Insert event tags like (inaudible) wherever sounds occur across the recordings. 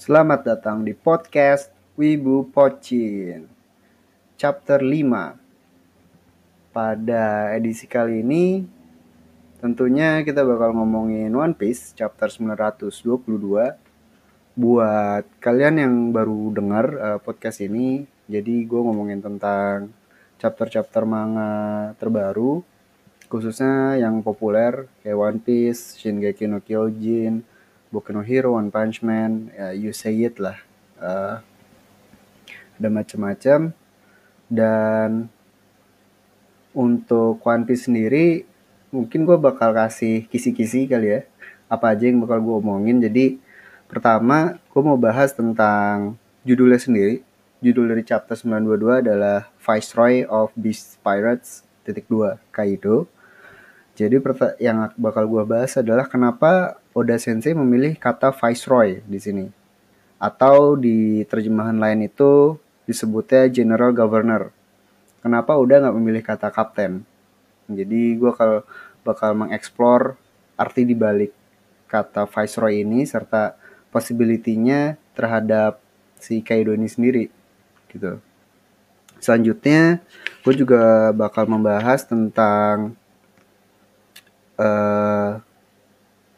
Selamat datang di podcast Wibu Pocin Chapter 5 Pada edisi kali ini Tentunya kita bakal ngomongin One Piece chapter 922 Buat kalian yang baru dengar uh, podcast ini Jadi gue ngomongin tentang chapter-chapter manga terbaru Khususnya yang populer kayak One Piece, Shingeki no Kyojin, Boku no Hero, One Punch Man, ya, you say it lah. Uh, ada macam-macam. Dan untuk One Piece sendiri mungkin gue bakal kasih kisi-kisi kali ya. Apa aja yang bakal gue omongin. Jadi pertama gue mau bahas tentang judulnya sendiri. Judul dari chapter 922 adalah Viceroy of Beast Pirates titik 2 Kaido. Jadi yang bakal gue bahas adalah kenapa Oda Sensei memilih kata Viceroy di sini. Atau di terjemahan lain itu disebutnya General Governor. Kenapa Oda nggak memilih kata Kapten? Jadi gue bakal, bakal mengeksplor arti dibalik kata Viceroy ini serta possibility-nya terhadap si Kaido ini sendiri gitu. Selanjutnya gue juga bakal membahas tentang uh,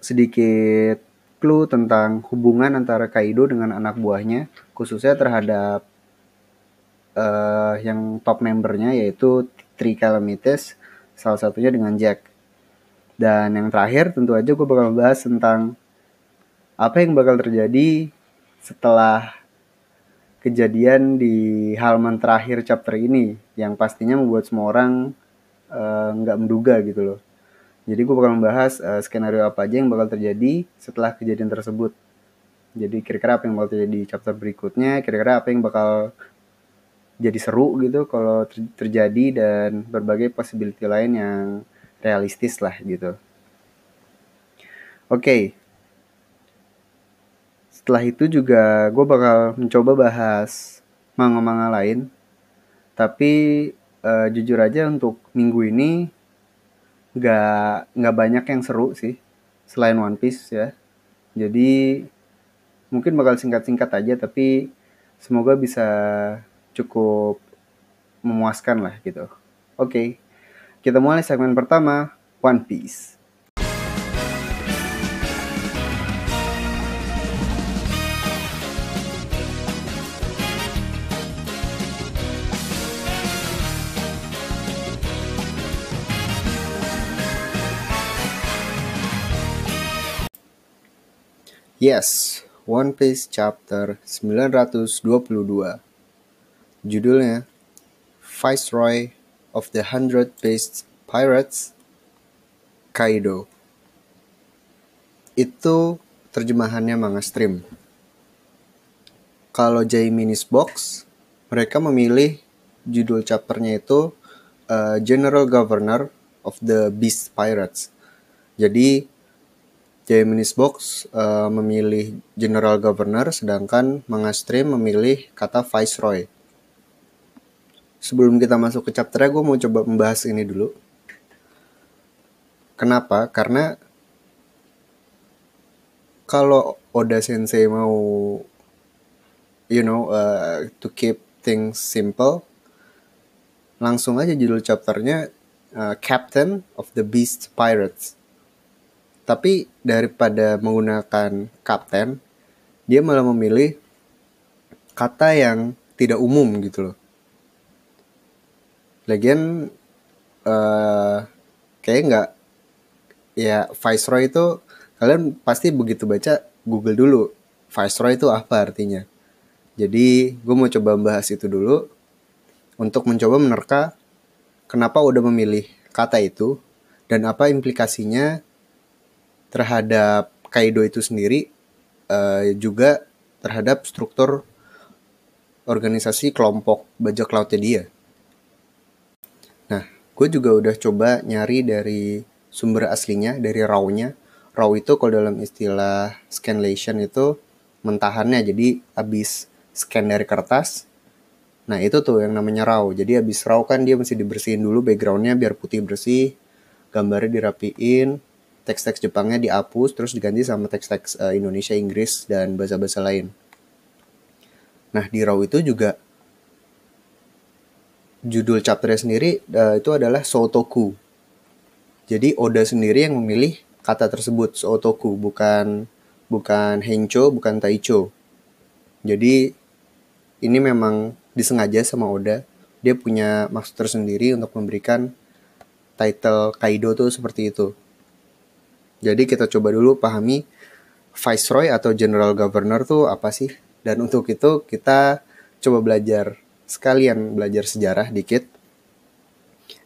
sedikit clue tentang hubungan antara Kaido dengan anak buahnya, khususnya terhadap uh, yang top membernya yaitu Tri Calamites, salah satunya dengan Jack. Dan yang terakhir tentu aja gue bakal bahas tentang apa yang bakal terjadi setelah kejadian di halaman terakhir chapter ini yang pastinya membuat semua orang eh, nggak uh, menduga gitu loh. Jadi gue bakal membahas uh, skenario apa aja yang bakal terjadi setelah kejadian tersebut. Jadi kira-kira apa yang bakal terjadi di chapter berikutnya, kira-kira apa yang bakal jadi seru gitu kalau ter terjadi dan berbagai possibility lain yang realistis lah gitu. Oke. Okay. Setelah itu juga gue bakal mencoba bahas manga-manga lain. Tapi uh, jujur aja untuk minggu ini nggak nggak banyak yang seru sih selain One Piece ya. Jadi mungkin bakal singkat-singkat aja tapi semoga bisa cukup memuaskan lah gitu. Oke, kita mulai segmen pertama One Piece. Yes, One Piece chapter 922. Judulnya Viceroy of the Hundred Beast Pirates Kaido. Itu terjemahannya manga stream. Kalau Minis Box, mereka memilih judul chapternya itu uh, General Governor of the Beast Pirates. Jadi Gemini Box uh, memilih General Governor sedangkan Mangastream memilih kata Viceroy. Sebelum kita masuk ke chapternya gue mau coba membahas ini dulu. Kenapa? Karena kalau Oda Sensei mau you know uh, to keep things simple langsung aja judul chapternya uh, Captain of the Beast Pirates tapi daripada menggunakan kapten, dia malah memilih kata yang tidak umum gitu loh. Lagian uh, kayak nggak ya Viceroy itu kalian pasti begitu baca Google dulu Viceroy itu apa artinya. Jadi gue mau coba bahas itu dulu untuk mencoba menerka kenapa udah memilih kata itu dan apa implikasinya terhadap Kaido itu sendiri uh, juga terhadap struktur organisasi kelompok bajak lautnya dia. Nah, gue juga udah coba nyari dari sumber aslinya, dari raw-nya. Raw itu kalau dalam istilah scanlation itu mentahannya, jadi abis scan dari kertas, Nah itu tuh yang namanya raw. Jadi abis raw kan dia mesti dibersihin dulu backgroundnya biar putih bersih, gambarnya dirapiin, teks-teks Jepangnya dihapus terus diganti sama teks-teks uh, Indonesia, Inggris dan bahasa-bahasa lain. Nah, di Raw itu juga judul chapternya sendiri uh, itu adalah Sotoku. Jadi Oda sendiri yang memilih kata tersebut Sotoku, bukan bukan Hencho, bukan Taicho. Jadi ini memang disengaja sama Oda. Dia punya maksud tersendiri untuk memberikan title Kaido tuh seperti itu. Jadi kita coba dulu pahami Viceroy atau General Governor tuh apa sih? Dan untuk itu kita coba belajar sekalian belajar sejarah dikit.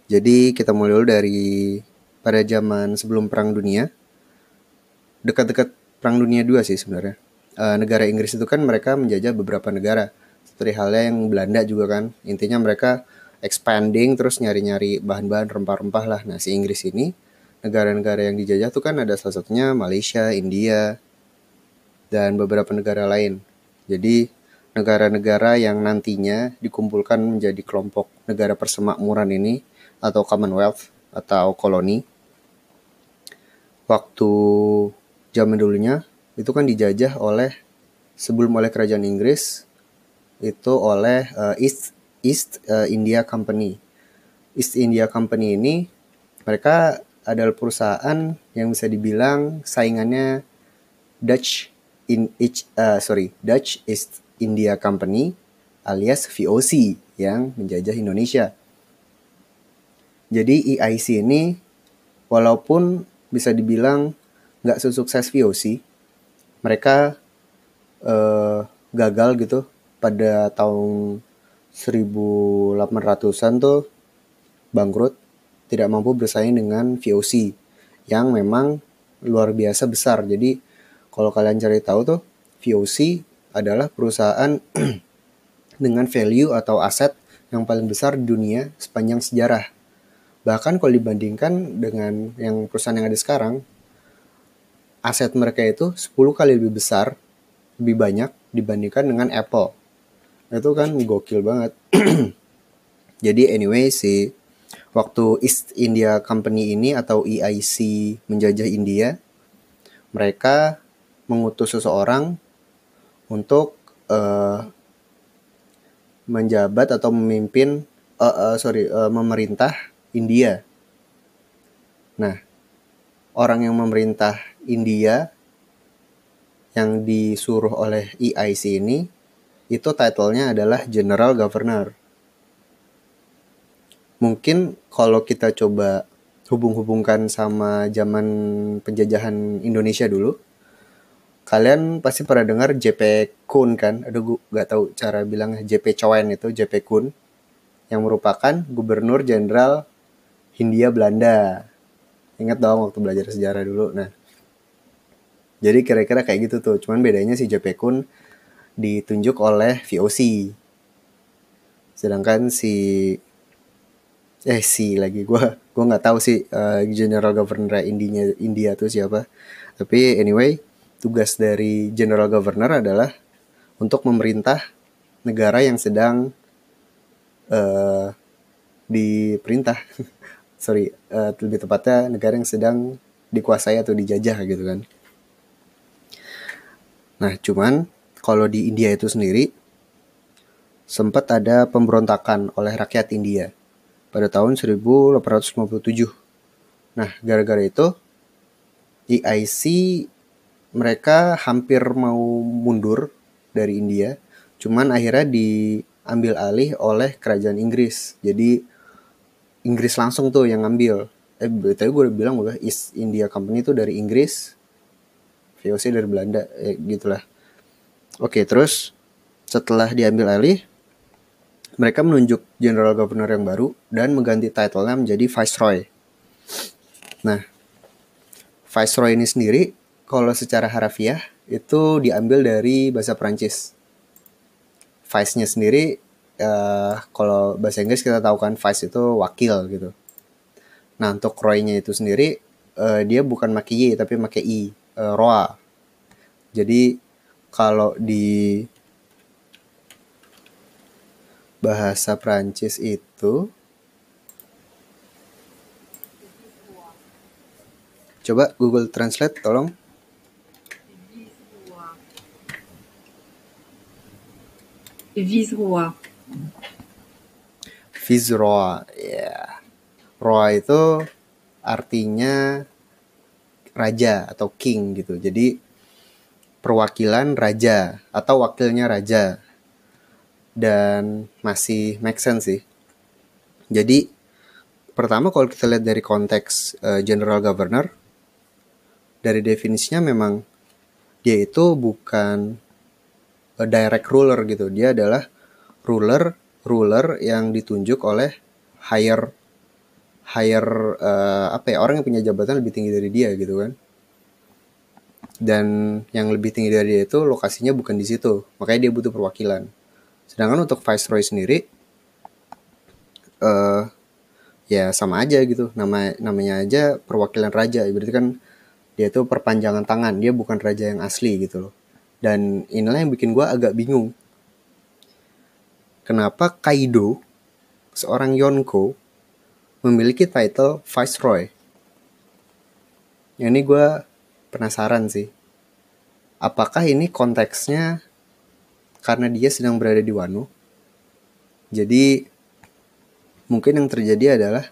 Jadi kita mulai dulu dari pada zaman sebelum Perang Dunia. Dekat-dekat Perang Dunia II sih sebenarnya. E, negara Inggris itu kan mereka menjajah beberapa negara. Seperti halnya yang Belanda juga kan. Intinya mereka expanding terus nyari-nyari bahan-bahan rempah-rempah lah. Nah si Inggris ini negara-negara yang dijajah tuh kan ada salah satunya Malaysia, India, dan beberapa negara lain. Jadi negara-negara yang nantinya dikumpulkan menjadi kelompok negara persemakmuran ini atau Commonwealth atau koloni. Waktu zaman dulunya itu kan dijajah oleh sebelum oleh kerajaan Inggris itu oleh uh, East East uh, India Company. East India Company ini mereka adalah perusahaan yang bisa dibilang saingannya Dutch in each uh, sorry Dutch East India Company alias VOC yang menjajah Indonesia. Jadi EIC ini walaupun bisa dibilang nggak sesukses VOC, mereka uh, gagal gitu pada tahun 1800-an tuh bangkrut, tidak mampu bersaing dengan VOC yang memang luar biasa besar. Jadi kalau kalian cari tahu tuh VOC adalah perusahaan (clears throat) dengan value atau aset yang paling besar di dunia sepanjang sejarah. Bahkan kalau dibandingkan dengan yang perusahaan yang ada sekarang, aset mereka itu 10 kali lebih besar, lebih banyak dibandingkan dengan Apple. Itu kan gokil banget. (clears throat) Jadi anyway si waktu East India Company ini atau EIC menjajah India, mereka mengutus seseorang untuk uh, menjabat atau memimpin uh, uh, sorry uh, memerintah India. Nah, orang yang memerintah India yang disuruh oleh EIC ini itu titlenya adalah General Governor. Mungkin kalau kita coba hubung-hubungkan sama zaman penjajahan Indonesia dulu, kalian pasti pernah dengar JP Kun kan? Aduh gue gak tahu cara bilangnya JP Coen itu JP Kun yang merupakan Gubernur Jenderal Hindia Belanda. Ingat dong waktu belajar sejarah dulu. Nah, jadi kira-kira kayak gitu tuh. Cuman bedanya si JP Kun ditunjuk oleh VOC. Sedangkan si eh si lagi gue gue nggak tahu sih uh, General Governor India India tuh siapa. Tapi anyway, tugas dari General Governor adalah untuk memerintah negara yang sedang uh, diperintah. (laughs) Sorry, uh, lebih tepatnya negara yang sedang dikuasai atau dijajah gitu kan. Nah, cuman kalau di India itu sendiri sempat ada pemberontakan oleh rakyat India pada tahun 1857. Nah, gara-gara itu EIC mereka hampir mau mundur dari India, cuman akhirnya diambil alih oleh kerajaan Inggris. Jadi Inggris langsung tuh yang ngambil. Eh, tadi gue udah bilang udah East India Company itu dari Inggris, VOC dari Belanda, eh, gitulah. Oke, terus setelah diambil alih, mereka menunjuk General Governor yang baru dan mengganti title-nya menjadi Viceroy. Nah, Viceroy ini sendiri kalau secara harafiah itu diambil dari bahasa Prancis. Vice-nya sendiri uh, kalau bahasa Inggris kita tahu kan vice itu wakil gitu. Nah untuk Roy-nya itu sendiri uh, dia bukan pakai Y tapi pakai I, uh, Roa. Jadi kalau di bahasa Prancis itu Coba Google Translate tolong. Viceroy. Viceroy, ya. Roy itu artinya raja atau king gitu. Jadi perwakilan raja atau wakilnya raja. Dan masih make sense sih. Jadi pertama kalau kita lihat dari konteks uh, general governor dari definisinya memang dia itu bukan a direct ruler gitu. Dia adalah ruler ruler yang ditunjuk oleh higher higher uh, apa ya orang yang punya jabatan lebih tinggi dari dia gitu kan dan yang lebih tinggi dari dia itu lokasinya bukan di situ makanya dia butuh perwakilan sedangkan untuk viceroy sendiri uh, ya sama aja gitu. Nama namanya aja perwakilan raja. Berarti kan dia tuh perpanjangan tangan. Dia bukan raja yang asli gitu loh. Dan inilah yang bikin gue agak bingung. Kenapa Kaido seorang Yonko memiliki title Viceroy. Ini gue penasaran sih. Apakah ini konteksnya karena dia sedang berada di Wano? Jadi mungkin yang terjadi adalah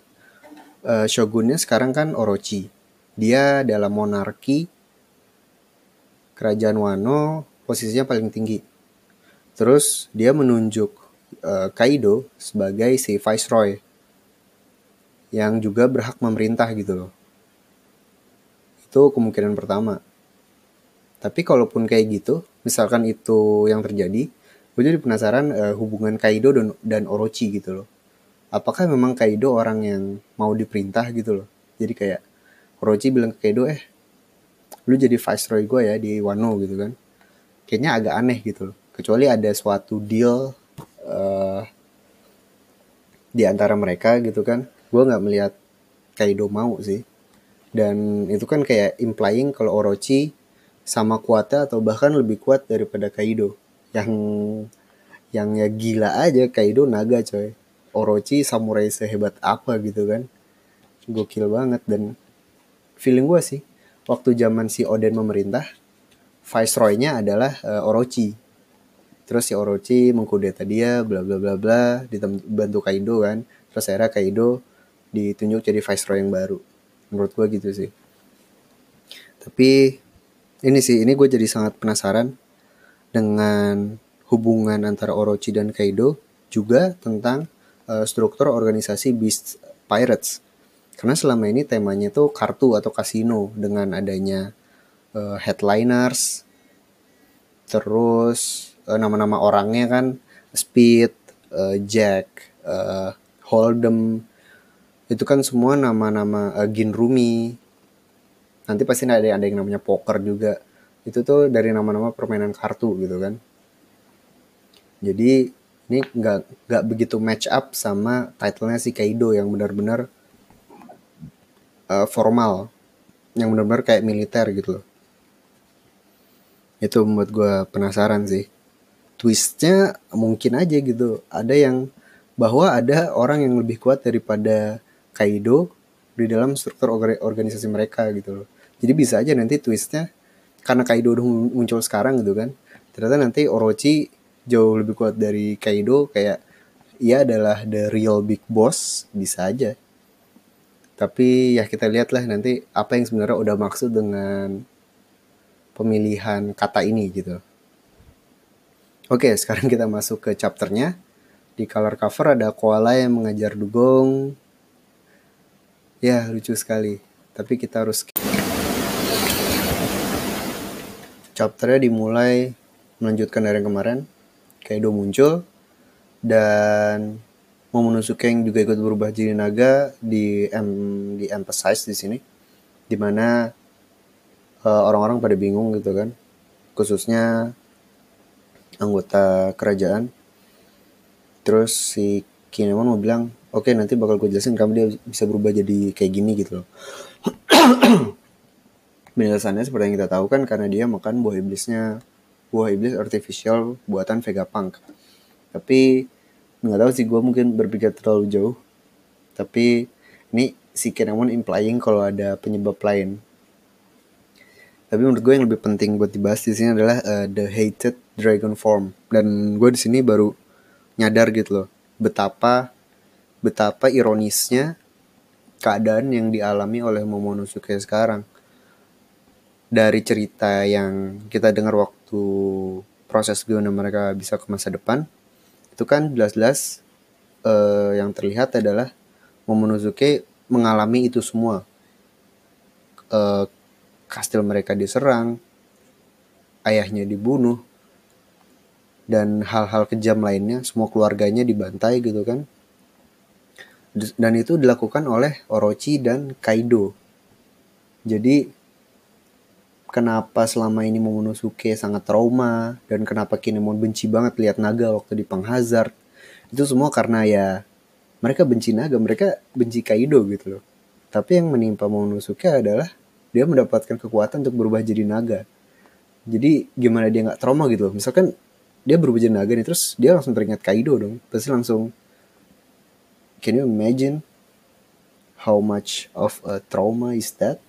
uh, shogunnya sekarang kan Orochi. Dia dalam monarki kerajaan Wano posisinya paling tinggi. Terus dia menunjuk uh, Kaido sebagai si viceroy yang juga berhak memerintah gitu loh. Itu kemungkinan pertama. Tapi kalaupun kayak gitu, misalkan itu yang terjadi, gue jadi penasaran uh, hubungan Kaido dan, dan Orochi gitu loh. Apakah memang Kaido orang yang mau diperintah gitu loh? Jadi kayak Orochi bilang ke Kaido, eh lu jadi viceroy gue ya di Wano gitu kan. Kayaknya agak aneh gitu loh. Kecuali ada suatu deal uh, di antara mereka gitu kan gue nggak melihat Kaido mau sih dan itu kan kayak implying kalau Orochi sama kuatnya atau bahkan lebih kuat daripada Kaido. Yang yang ya gila aja Kaido naga coy. Orochi samurai sehebat apa gitu kan. Gokil banget dan feeling gue sih waktu zaman si Oden memerintah viceroy-nya adalah uh, Orochi. Terus si Orochi mengkudeta dia bla bla bla bla dibantu Kaido kan. Terus akhirnya Kaido ditunjuk jadi viceroy yang baru. Menurut gue gitu sih. Tapi ini sih ini gue jadi sangat penasaran dengan hubungan antara Orochi dan Kaido juga tentang uh, struktur organisasi Beast Pirates. Karena selama ini temanya tuh kartu atau kasino dengan adanya uh, headliners terus uh, nama-nama orangnya kan Speed, uh, Jack, uh, Hold'em, itu kan semua nama-nama uh, Ginrumi nanti pasti ada ada yang namanya poker juga. Itu tuh dari nama-nama permainan kartu gitu kan. Jadi ini nggak nggak begitu match up sama titlenya si Kaido yang benar-benar uh, formal. Yang benar-benar kayak militer gitu loh. Itu membuat gue penasaran sih. Twistnya mungkin aja gitu. Ada yang bahwa ada orang yang lebih kuat daripada Kaido di dalam struktur organisasi mereka gitu loh. Jadi bisa aja nanti twistnya karena Kaido udah muncul sekarang gitu kan. Ternyata nanti Orochi jauh lebih kuat dari Kaido kayak ia adalah the real big boss bisa aja. Tapi ya kita lihatlah nanti apa yang sebenarnya udah maksud dengan pemilihan kata ini gitu. Oke, sekarang kita masuk ke chapternya. Di color cover ada koala yang mengajar dugong, Ya, lucu sekali. Tapi kita harus chapternya dimulai melanjutkan dari yang kemarin. Kaido muncul dan mau menusuk yang juga ikut berubah jadi naga di em di emphasize di sini di mana eh, orang-orang pada bingung gitu kan. Khususnya anggota kerajaan. Terus si Kinemon mau bilang oke okay, nanti bakal gue jelasin kamu dia bisa berubah jadi kayak gini gitu loh (clears throat) penjelasannya seperti yang kita tahu kan karena dia makan buah iblisnya buah iblis artificial buatan Vegapunk tapi nggak tahu sih gue mungkin berpikir terlalu jauh tapi ini si Kinemon implying kalau ada penyebab lain Tapi menurut gue yang lebih penting buat dibahas di sini adalah uh, the hated dragon form. Dan gue di sini baru nyadar gitu loh betapa betapa ironisnya keadaan yang dialami oleh Momonosuke sekarang. Dari cerita yang kita dengar waktu proses gimana mereka bisa ke masa depan, itu kan jelas-jelas uh, yang terlihat adalah Momonosuke mengalami itu semua. Uh, kastil mereka diserang, ayahnya dibunuh, dan hal-hal kejam lainnya, semua keluarganya dibantai gitu kan. Dan itu dilakukan oleh Orochi dan Kaido. Jadi kenapa selama ini Momonosuke sangat trauma dan kenapa Kinemon benci banget lihat naga waktu di Panghazard. Itu semua karena ya mereka benci naga, mereka benci Kaido gitu loh. Tapi yang menimpa Momonosuke adalah dia mendapatkan kekuatan untuk berubah jadi naga jadi gimana dia nggak trauma gitu loh misalkan dia berubah jadi naga nih terus dia langsung teringat Kaido dong pasti langsung can you imagine how much of a trauma is that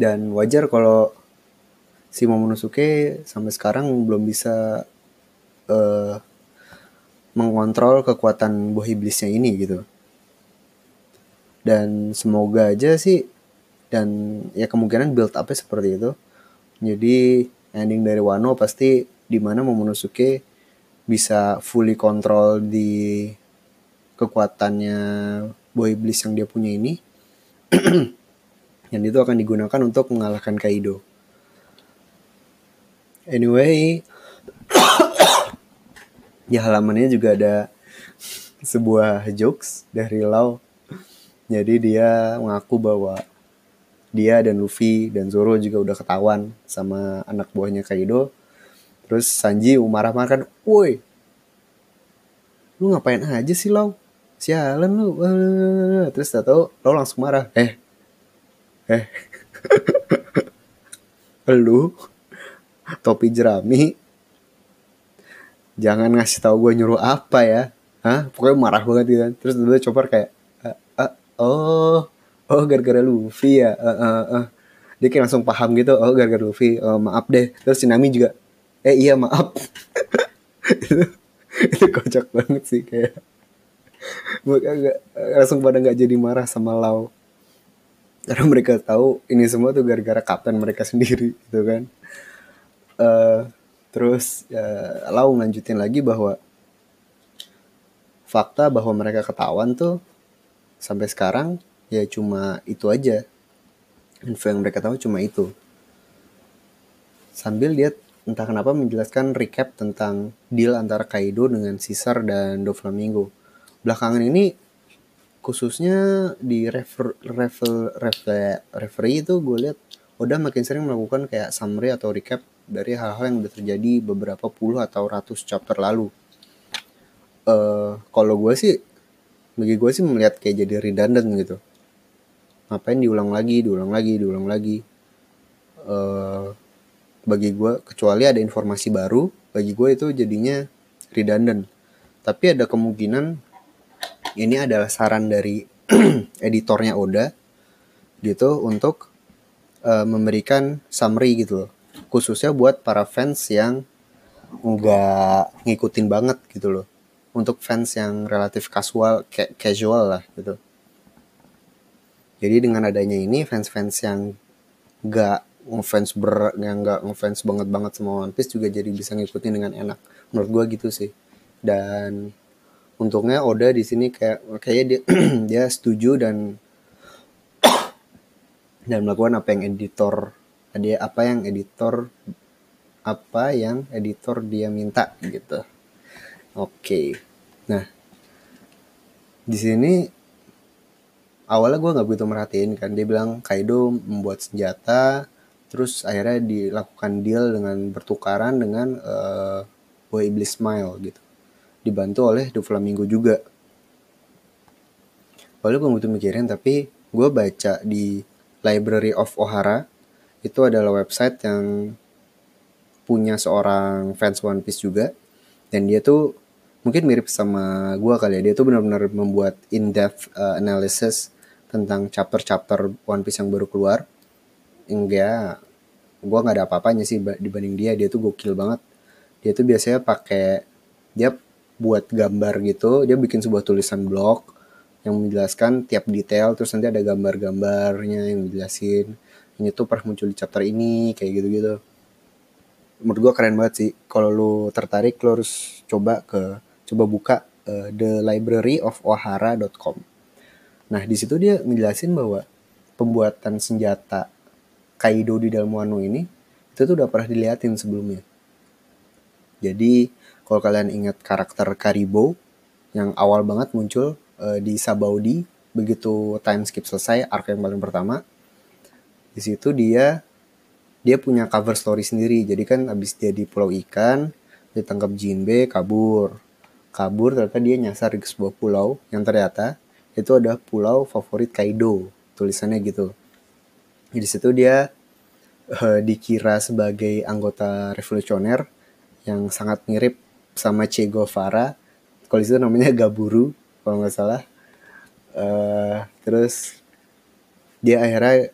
dan wajar kalau si Momonosuke sampai sekarang belum bisa uh, mengontrol kekuatan buah iblisnya ini gitu. Dan semoga aja sih dan ya kemungkinan build upnya seperti itu. Jadi ending dari Wano pasti di mana Momonosuke bisa fully kontrol di kekuatannya boy iblis yang dia punya ini (clears throat) dan itu akan digunakan untuk mengalahkan Kaido anyway (coughs) ya halamannya juga ada sebuah jokes dari Lau jadi dia mengaku bahwa dia dan Luffy dan Zoro juga udah ketahuan sama anak buahnya Kaido. Terus Sanji marah-marah kan, woi, lu ngapain aja sih lo? Sialan lu. Terus tahu lo langsung marah, eh, eh, (laughs) lu topi jerami jangan ngasih tahu gue nyuruh apa ya. Hah? pokoknya marah banget gitu kan. Terus dia coba kayak oh oh gara-gara Luffy ya? Uh, uh, uh. dia kayak langsung paham gitu oh gara-gara Luffy oh, maaf deh. Terus Tsunami juga eh iya maaf. (laughs) Itu, itu kocak banget sih kayak. Langsung pada nggak jadi marah sama Lau karena mereka tahu ini semua tuh gara-gara kapten mereka sendiri gitu kan. Uh, terus uh, Lau lanjutin lagi bahwa fakta bahwa mereka ketahuan tuh sampai sekarang ya cuma itu aja. Info yang mereka tahu cuma itu. Sambil dia entah kenapa menjelaskan recap tentang deal antara Kaido dengan Caesar dan Doflamingo. Belakangan ini khususnya di refer, refer, refer, referee itu gue lihat udah makin sering melakukan kayak summary atau recap dari hal-hal yang udah terjadi beberapa puluh atau ratus chapter lalu. Uh, kalau gue sih, bagi gue sih melihat kayak jadi redundant gitu. Ngapain diulang lagi diulang lagi diulang lagi? Uh, bagi gue kecuali ada informasi baru bagi gue itu jadinya redundant. Tapi ada kemungkinan ini adalah saran dari (clears throat) editornya Oda gitu untuk uh, memberikan summary gitu loh. Khususnya buat para fans yang nggak ngikutin banget gitu loh. Untuk fans yang relatif casual kayak casual lah gitu. Jadi dengan adanya ini fans-fans yang gak ngefans ber yang gak ngefans banget banget sama One Piece juga jadi bisa ngikutin dengan enak. Menurut gue gitu sih. Dan untungnya Oda di sini kayak kayaknya dia (clears throat) dia setuju dan (clears throat) dan melakukan apa yang editor ada apa yang editor apa yang editor dia minta gitu. Oke. Okay. nah di sini awalnya gue nggak begitu merhatiin kan. Dia bilang Kaido membuat senjata terus akhirnya dilakukan deal dengan bertukaran dengan uh, Boy Iblis Smile gitu dibantu oleh Doflamingo juga. Awalnya gue begitu mikirin tapi gue baca di Library of Ohara. Itu adalah website yang punya seorang fans One Piece juga. Dan dia tuh mungkin mirip sama gue kali ya. Dia tuh benar-benar membuat in depth uh, analysis tentang chapter-chapter One Piece yang baru keluar. Enggak gue nggak ada apa-apanya sih dibanding dia. Dia tuh gokil banget. Dia tuh biasanya pakai dia buat gambar gitu dia bikin sebuah tulisan blog yang menjelaskan tiap detail terus nanti ada gambar-gambarnya yang menjelasin ini tuh pernah muncul di chapter ini kayak gitu-gitu. Menurut gue keren banget sih. Kalau lu tertarik lu harus coba ke coba buka uh, the library of ohara.com nah di situ dia ngejelasin bahwa pembuatan senjata Kaido di dalam Wano ini itu tuh udah pernah diliatin sebelumnya. Jadi kalau kalian ingat karakter Karibo yang awal banget muncul uh, di Sabaudi begitu time skip selesai arc yang paling pertama di situ dia dia punya cover story sendiri. Jadi kan abis dia di pulau ikan ditangkap Jinbe kabur. Kabur ternyata dia nyasar di sebuah pulau yang ternyata itu ada pulau favorit Kaido tulisannya gitu. Di situ dia uh, dikira sebagai anggota revolusioner yang sangat mirip sama Che Guevara kalau itu namanya Gaburu kalau nggak salah uh, terus dia akhirnya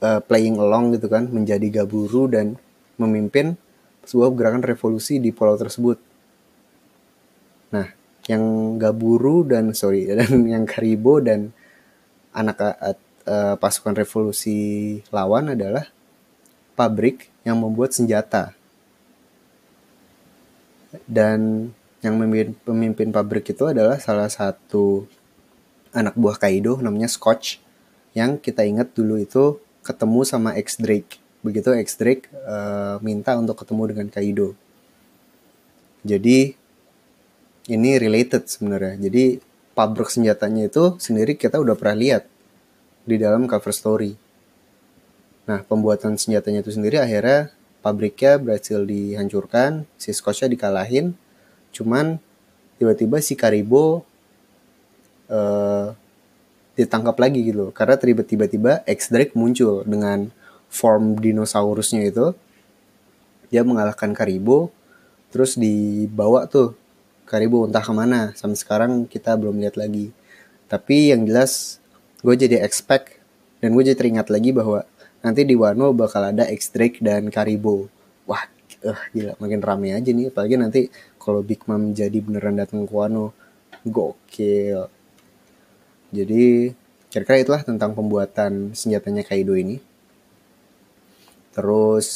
uh, playing along gitu kan menjadi gaburu dan memimpin sebuah gerakan revolusi di pulau tersebut. Nah, yang gaburu dan sorry (laughs) dan yang karibo dan anak uh, pasukan revolusi lawan adalah pabrik yang membuat senjata. Dan yang memimpin, pemimpin pabrik itu adalah salah satu anak buah Kaido namanya Scotch yang kita ingat dulu itu ketemu sama X Drake. Begitu X Drake uh, minta untuk ketemu dengan Kaido. Jadi ini related sebenarnya. Jadi pabrik senjatanya itu sendiri kita udah pernah lihat di dalam cover story. Nah, pembuatan senjatanya itu sendiri akhirnya pabriknya berhasil dihancurkan, si Scotia dikalahin. Cuman tiba-tiba si Karibo uh, ditangkap lagi gitu. Karena tiba-tiba X Drake muncul dengan form dinosaurusnya itu. Dia mengalahkan Karibo terus dibawa tuh Karibo entah ke mana. Sampai sekarang kita belum lihat lagi. Tapi yang jelas gue jadi expect dan gue jadi teringat lagi bahwa nanti di Wano bakal ada X Drake dan Karibo. Wah uh, gila makin rame aja nih. Apalagi nanti kalau Big Mom jadi beneran datang ke Wano. Gokil. Jadi kira-kira itulah tentang pembuatan senjatanya Kaido ini. Terus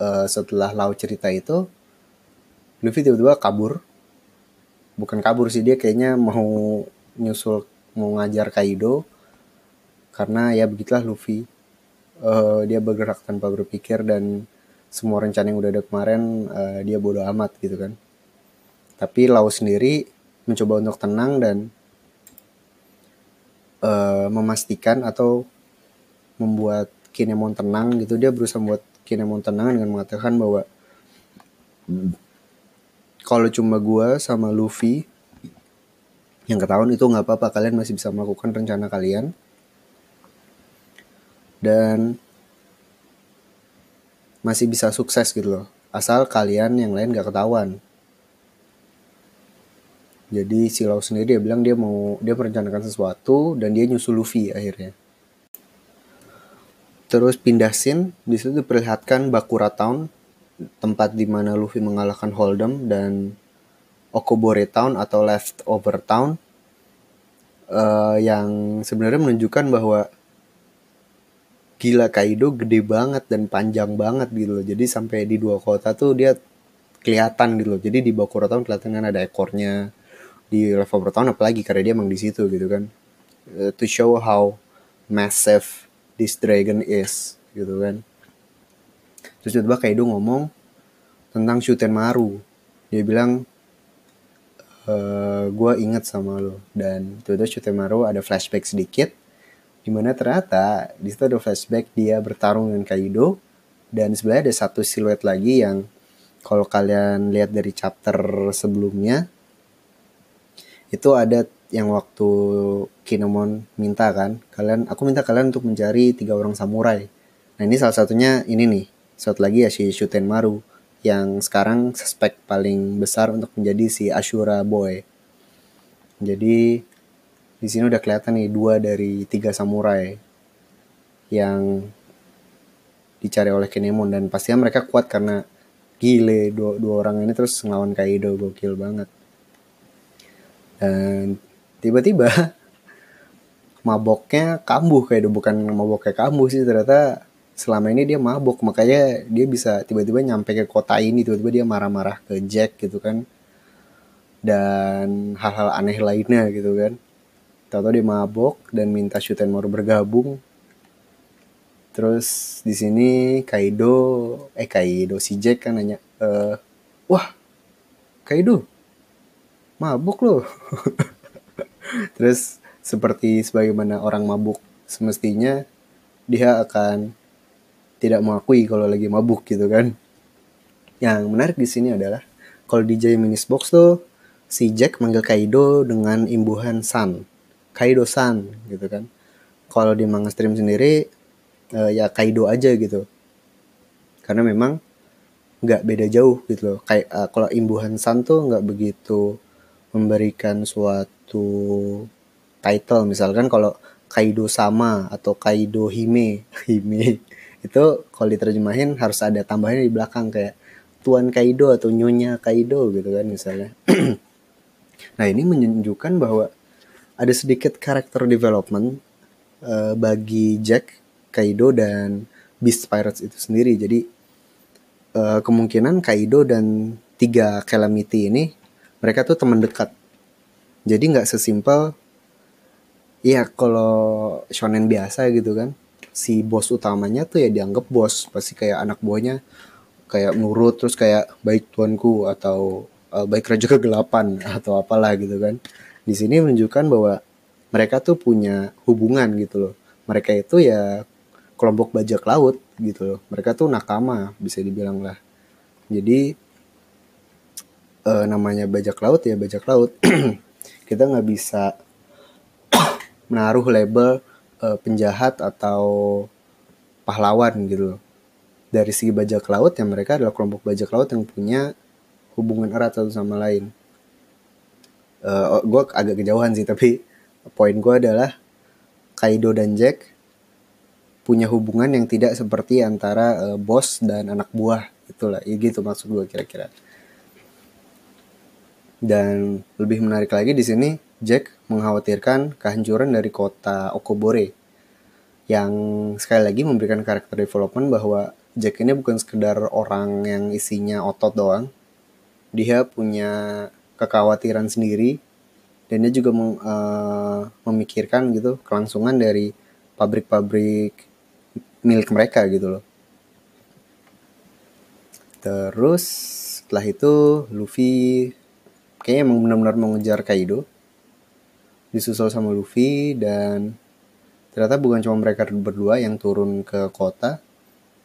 uh, setelah Lau cerita itu, Luffy tiba-tiba kabur. Bukan kabur sih dia kayaknya mau nyusul mau ngajar Kaido karena ya begitulah Luffy. Uh, dia bergerak tanpa berpikir dan semua rencana yang udah ada kemarin uh, dia bodoh amat gitu kan. Tapi Lau sendiri mencoba untuk tenang dan uh, memastikan atau membuat Kinemon tenang gitu dia berusaha membuat Kinemon tenang dengan mengatakan bahwa kalau cuma gue sama Luffy yang ketahuan itu nggak apa-apa kalian masih bisa melakukan rencana kalian dan masih bisa sukses gitu loh asal kalian yang lain gak ketahuan jadi si Lau sendiri dia bilang dia mau dia merencanakan sesuatu dan dia nyusul Luffy akhirnya. Terus pindah scene, di situ diperlihatkan Bakura Town, tempat di mana Luffy mengalahkan Hold'em dan Okobore Town atau Leftover Town uh, yang sebenarnya menunjukkan bahwa gila Kaido gede banget dan panjang banget gitu loh. Jadi sampai di dua kota tuh dia kelihatan gitu loh. Jadi di Bakura Town kelihatan kan ada ekornya, di level pertama apalagi karena dia emang di situ gitu kan. Uh, to show how massive this dragon is gitu kan. Terus tiba-tiba Kaido ngomong tentang Shuten Maru. Dia bilang e, eh, gue inget sama lo. Dan tiba-tiba Shuten Maru ada flashback sedikit di mana ternyata di situ ada flashback dia bertarung dengan Kaido. Dan sebenarnya ada satu siluet lagi yang kalau kalian lihat dari chapter sebelumnya itu ada yang waktu Kinemon minta kan kalian aku minta kalian untuk mencari tiga orang samurai. Nah ini salah satunya ini nih satu lagi ya si Shuten Maru yang sekarang suspek paling besar untuk menjadi si Ashura Boy. Jadi di sini udah kelihatan nih dua dari tiga samurai yang dicari oleh Kinemon. Dan pastinya mereka kuat karena gile dua, dua orang ini terus ngelawan Kaido gokil banget. Dan tiba-tiba (laughs) maboknya kambuh Kaido. Bukan maboknya kambuh sih ternyata selama ini dia mabok. Makanya dia bisa tiba-tiba nyampe ke kota ini tiba-tiba dia marah-marah ke Jack gitu kan. Dan hal-hal aneh lainnya gitu kan tahu dia mabok dan minta Shutenmore bergabung Terus di sini Kaido, eh Kaido si Jack kan nanya, e, wah Kaido, mabuk loh. (laughs) Terus seperti sebagaimana orang mabuk semestinya dia akan tidak mengakui kalau lagi mabuk gitu kan. Yang menarik di sini adalah kalau di Minis Box tuh si Jack manggil Kaido dengan imbuhan San. Kaido San gitu kan. Kalau di manga stream sendiri uh, ya Kaido aja gitu. Karena memang nggak beda jauh gitu loh. Kayak uh, kalau imbuhan San tuh nggak begitu memberikan suatu title. Misalkan kalau Kaido sama atau Kaido Hime (laughs) Hime itu kalau diterjemahin harus ada tambahannya di belakang kayak Tuan Kaido atau Nyonya Kaido gitu kan misalnya. (clears throat) Nah ini menunjukkan bahwa ada sedikit karakter development uh, bagi Jack Kaido dan Beast Pirates itu sendiri. Jadi uh, kemungkinan Kaido dan tiga Calamity ini mereka tuh teman dekat. Jadi nggak sesimpel ya kalau shonen biasa gitu kan. Si bos utamanya tuh ya dianggap bos, pasti kayak anak buahnya kayak nurut terus kayak baik tuanku atau uh, baik raja kegelapan atau apalah gitu kan. Di sini menunjukkan bahwa mereka tuh punya hubungan gitu loh. Mereka itu ya kelompok bajak laut gitu loh. Mereka tuh nakama bisa dibilang lah. Jadi e, namanya bajak laut ya bajak laut. (clears throat) Kita nggak bisa (clears throat) menaruh label e, penjahat atau pahlawan gitu loh. Dari segi bajak laut ya mereka adalah kelompok bajak laut yang punya hubungan erat satu sama lain. Uh, gue agak kejauhan sih tapi poin gue adalah Kaido dan Jack punya hubungan yang tidak seperti antara uh, bos dan anak buah. Itulah ya gitu maksud gue kira-kira. Dan lebih menarik lagi di sini Jack mengkhawatirkan kehancuran dari kota Okobore yang sekali lagi memberikan karakter development bahwa Jack ini bukan sekedar orang yang isinya otot doang. Dia punya kekhawatiran sendiri dan dia juga uh, memikirkan gitu kelangsungan dari pabrik-pabrik milik mereka gitu loh. Terus setelah itu Luffy kayaknya emang benar-benar mau ngejar Kaido. Disusul sama Luffy dan ternyata bukan cuma mereka berdua yang turun ke kota.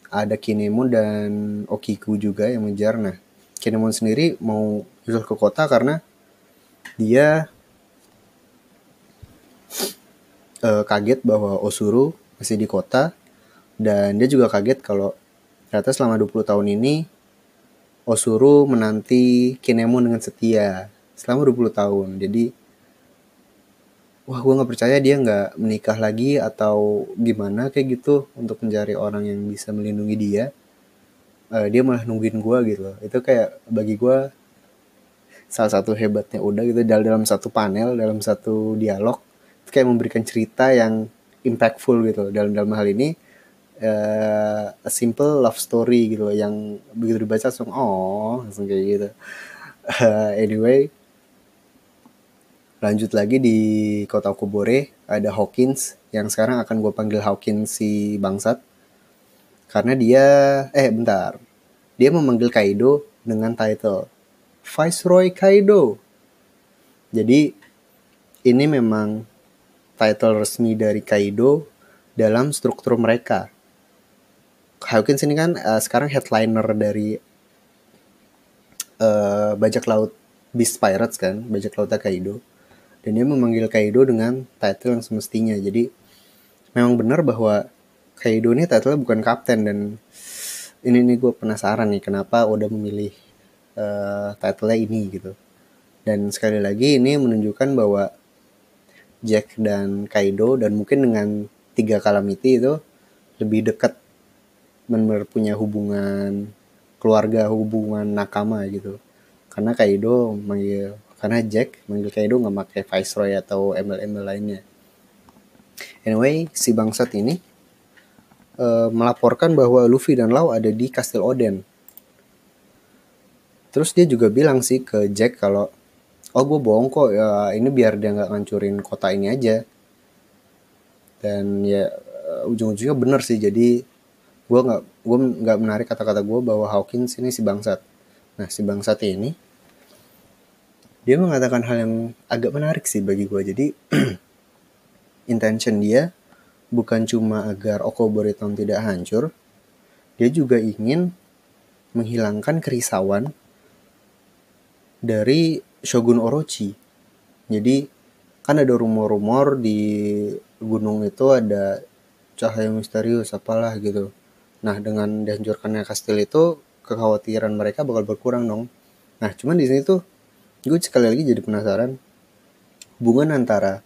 Ada Kinemon dan Okiku juga yang mengejar. Nah, Kinemon sendiri mau nyusul ke kota karena dia uh, kaget bahwa Osuru masih di kota dan dia juga kaget kalau ternyata selama 20 tahun ini Osuru menanti Kinemon dengan setia selama 20 tahun. Jadi wah gue nggak percaya dia nggak menikah lagi atau gimana kayak gitu untuk mencari orang yang bisa melindungi dia. Uh, dia malah nungguin gue gitu loh. Itu kayak bagi gue salah satu hebatnya udah gitu dalam dalam satu panel dalam satu dialog itu kayak memberikan cerita yang impactful gitu dalam dalam hal ini uh, a simple love story gitu loh yang begitu dibaca langsung oh langsung kayak gitu. Uh, (laughs) anyway lanjut lagi di kota Okobore ada Hawkins yang sekarang akan gue panggil Hawkins si bangsat. Karena dia eh bentar dia memanggil Kaido dengan title Viceroy Kaido jadi ini memang title resmi dari Kaido dalam struktur mereka Hawkins ini kan uh, sekarang headliner dari uh, bajak laut Beast Pirates kan, bajak laut Kaido. Dan dia memanggil Kaido dengan title yang semestinya. Jadi memang benar bahwa Kaido ini title bukan kapten dan ini nih gue penasaran nih kenapa udah memilih uh, title-nya ini gitu. Dan sekali lagi ini menunjukkan bahwa Jack dan Kaido dan mungkin dengan tiga Calamity itu lebih dekat benar punya hubungan keluarga hubungan nakama gitu karena Kaido manggil karena Jack manggil Kaido nggak pakai Viceroy atau embel-embel lainnya anyway si bangsat ini uh, melaporkan bahwa Luffy dan Lau ada di Kastil Oden terus dia juga bilang sih ke Jack kalau oh gue bohong kok ya ini biar dia nggak ngancurin kota ini aja. Dan ya uh, ujung-ujungnya bener sih jadi gue nggak gue nggak menarik kata-kata gue bahwa Hawkins ini si bangsat. Nah si bangsat ini dia mengatakan hal yang agak menarik sih bagi gue jadi (clears throat) intention dia bukan cuma agar Okoboriton tidak hancur dia juga ingin menghilangkan kerisauan dari Shogun Orochi. Jadi kan ada rumor-rumor di gunung itu ada cahaya misterius apalah gitu. Nah, dengan dihancurkannya kastil itu, kekhawatiran mereka bakal berkurang dong. Nah, cuman di sini tuh gue sekali lagi jadi penasaran. Hubungan antara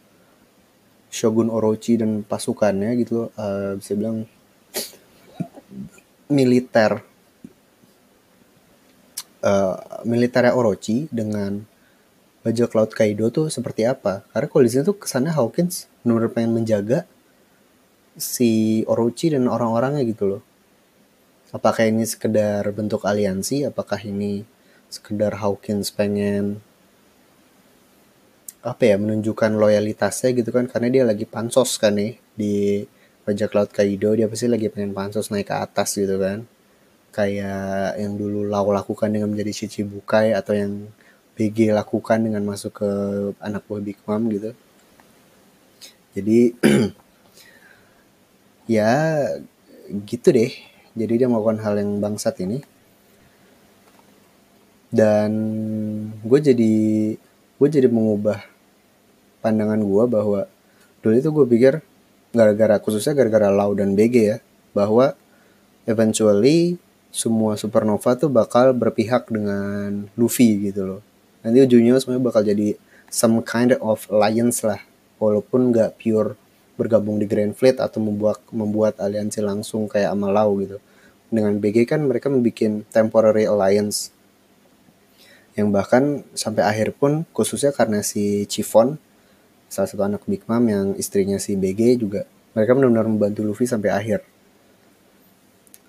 Shogun Orochi dan pasukannya gitu uh, bisa bilang (clears throat) militer. Uh, militernya Orochi dengan bajak laut Kaido tuh seperti apa? Karena kalau di sini tuh kesannya Hawkins benar-benar pengen menjaga si Orochi dan orang-orangnya gitu loh. Apakah ini sekedar bentuk aliansi? Apakah ini sekedar Hawkins pengen apa ya menunjukkan loyalitasnya gitu kan karena dia lagi pansos kan nih di bajak laut Kaido dia pasti lagi pengen pansos naik ke atas gitu kan. Kayak yang dulu Lau lakukan dengan menjadi Shichibukai atau yang BG lakukan dengan masuk ke anak buah Big Mom gitu. Jadi (clears throat) ya gitu deh. Jadi dia melakukan hal yang bangsat ini. Dan gue jadi gue jadi mengubah pandangan gue bahwa dulu itu gue pikir gara-gara khususnya gara-gara Lau dan BG ya bahwa eventually semua supernova tuh bakal berpihak dengan Luffy gitu loh. Nanti ujungnya semuanya bakal jadi some kind of alliance lah walaupun nggak pure bergabung di Grand Fleet atau membuat membuat aliansi langsung kayak sama Lau gitu. Dengan BG kan mereka membuat temporary alliance yang bahkan sampai akhir pun khususnya karena si Chiffon salah satu anak Big Mom yang istrinya si BG juga mereka benar-benar membantu Luffy sampai akhir.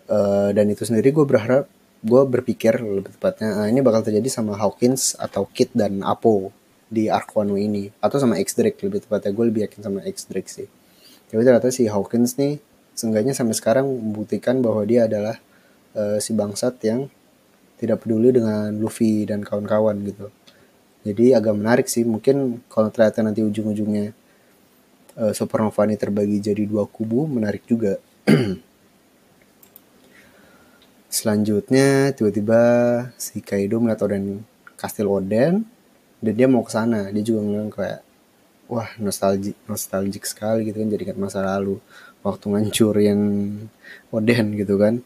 Uh, dan itu sendiri gue berharap gue berpikir lebih tepatnya uh, ini bakal terjadi sama Hawkins atau Kit dan Apo di Arc One ini atau sama X Drake lebih tepatnya. Gue lebih yakin sama X Drake sih. Tapi ternyata si Hawkins nih seenggaknya sampai sekarang membuktikan bahwa dia adalah uh, si bangsat yang tidak peduli dengan Luffy dan kawan-kawan gitu. Jadi agak menarik sih. Mungkin kalau ternyata nanti ujung-ujungnya uh, Supernova ini terbagi jadi dua kubu, menarik juga. (clears throat) Selanjutnya tiba-tiba si Kaido melihat Oden Kastil Oden dan dia mau ke sana. Dia juga ngeliat kayak wah nostalgic nostalgic sekali gitu kan jadi ingat masa lalu waktu ngancurin Oden gitu kan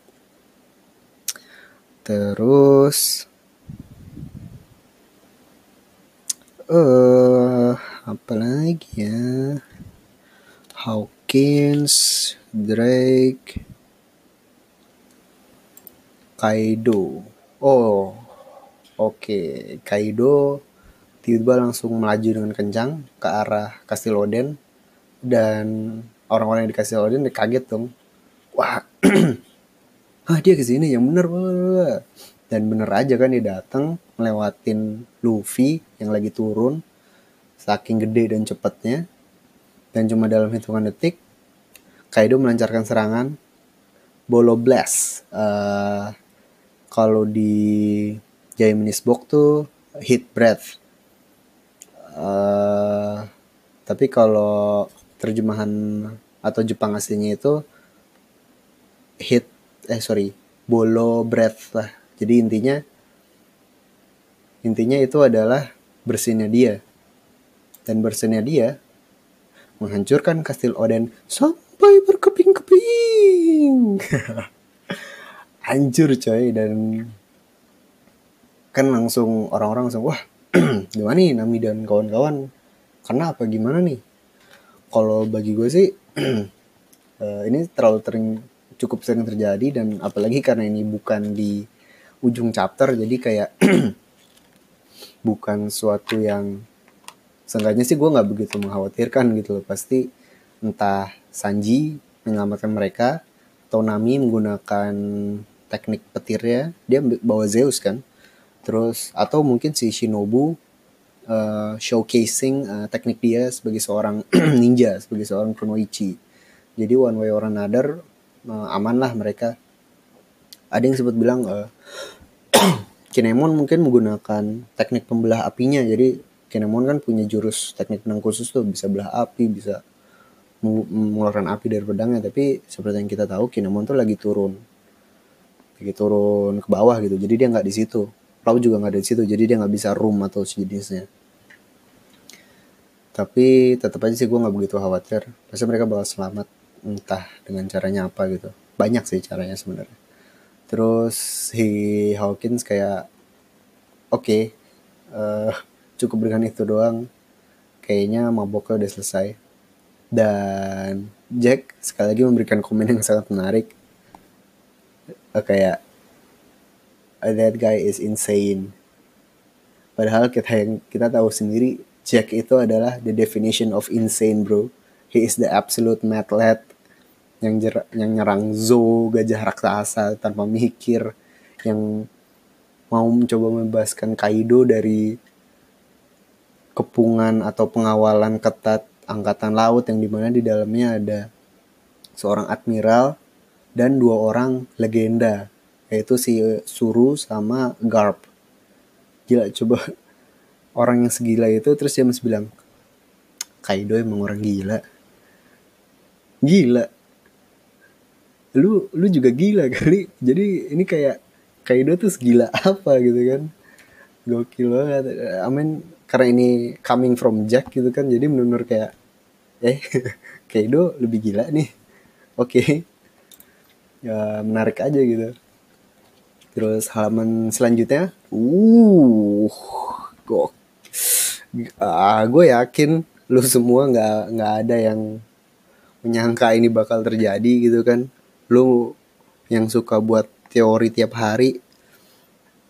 terus eh uh, apa lagi ya? Hawkins Drake Kaido. Oh oke. Okay. Kaido tiba-tiba langsung melaju dengan kencang ke arah Kastil Oden dan orang-orang yang dikasih Odin kaget dong. Wah (clears throat) ah dia ke sini yang bener dan bener aja kan dia datang melewatin Luffy yang lagi turun saking gede dan cepatnya dan cuma dalam hitungan detik Kaido melancarkan serangan. Bolo Blast. Uh, kalau di Japanese box tuh hit breath. Uh, tapi kalau terjemahan atau Jepang aslinya itu hit eh sorry bolo breath lah. Jadi intinya intinya itu adalah bersihnya dia. Dan bersihnya dia menghancurkan kastil Oden sampai berkeping-keping. (laughs) Hancur coy dan kan langsung orang-orang langsung wah (clears throat) gimana nih Nami dan kawan-kawan? Kenapa gimana nih? Kalau bagi gue sih uh, (clears throat) ini terlalu cukup sering terjadi dan apalagi karena ini bukan di ujung chapter jadi kayak (clears throat) bukan suatu yang seenggaknya sih gue nggak begitu mengkhawatirkan gitu loh. Pasti entah Sanji menyelamatkan mereka atau Nami menggunakan teknik petirnya dia bawa Zeus kan. Terus atau mungkin si Shinobu uh, showcasing uh, teknik dia sebagai seorang (clears throat) ninja sebagai seorang kunoichi jadi one way or another uh, aman lah mereka. Ada yang sempat bilang uh, (clears throat) Kinemon mungkin menggunakan teknik pembelah apinya. Jadi Kinemon kan punya jurus teknik pedang khusus tuh. Bisa belah api bisa mengeluarkan api dari pedangnya. Tapi seperti yang kita tahu Kinemon tuh lagi turun. Lagi turun ke bawah gitu. Jadi dia nggak di situ. Lau juga nggak ada di situ. Jadi dia nggak bisa room atau sejenisnya. Tapi tetap aja sih gue nggak begitu khawatir. Pasti mereka bakal selamat entah dengan caranya apa gitu. Banyak sih caranya sebenarnya. Terus si Hawkins kayak oke okay, uh, eh, cukup dengan itu doang. Kayaknya maboknya udah selesai. Dan Jack sekali lagi memberikan komen yang sangat menarik. Uh, kayak that guy is insane. Padahal kita yang kita tahu sendiri Jack itu adalah the definition of insane bro. He is the absolute madlad yang jer yang nyerang Zo gajah raksasa tanpa mikir yang mau mencoba membebaskan Kaido dari kepungan atau pengawalan ketat angkatan laut yang di mana di dalamnya ada seorang admiral dan dua orang legenda yaitu si Suru sama Garp. Gila coba (laughs) orang yang segila itu terus dia masih bilang Kaido emang orang gila. Gila lu lu juga gila kali. Jadi ini kayak Kaido tuh segila apa gitu kan. Gokil banget. I mean karena ini coming from Jack gitu kan jadi benar-benar kayak eh (laughs) Kaido lebih gila nih. Oke. Okay. ya menarik aja gitu. Terus halaman selanjutnya. Uh gok. Ah gue yakin lu semua nggak nggak ada yang menyangka ini bakal terjadi gitu kan lu yang suka buat teori tiap hari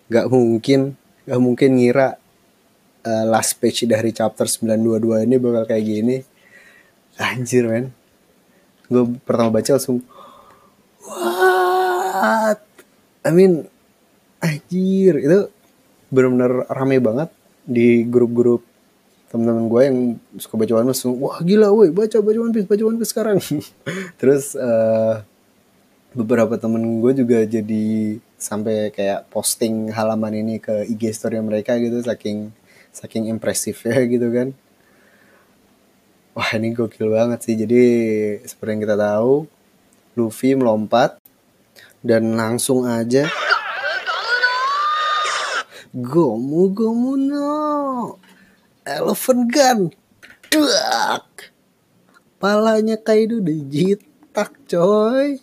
nggak mungkin nggak mungkin ngira uh, last page dari chapter 922 ini bakal kayak gini. Anjir men. Gue pertama baca langsung what? I mean anjir itu benar-benar rame banget di grup-grup teman-teman gue yang suka baca One Piece. Wah gila woi baca baca One Piece baca One Piece sekarang. (laughs) Terus uh, beberapa temen gue juga jadi sampai kayak posting halaman ini ke IG story mereka gitu saking saking impresif ya (laughs) gitu kan. Wah ini gokil banget sih. Jadi seperti yang kita tahu Luffy melompat dan langsung aja Gomu Gomu no! Elephant Gun! Duak! Palanya Kaido dijitak coy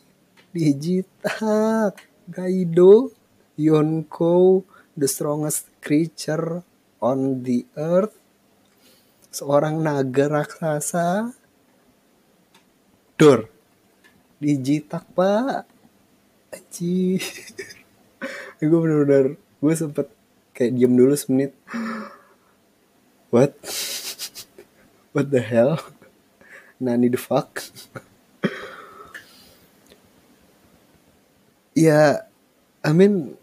Dijitak Kaido Yonko The strongest creature on the earth. Seorang naga raksasa. Dor Dijitak pak. Aji (laughs) Gue bener-bener Gue sempet kayak diem dulu semenit. What? (laughs) What the hell? Nani the fuck (laughs) ya I mean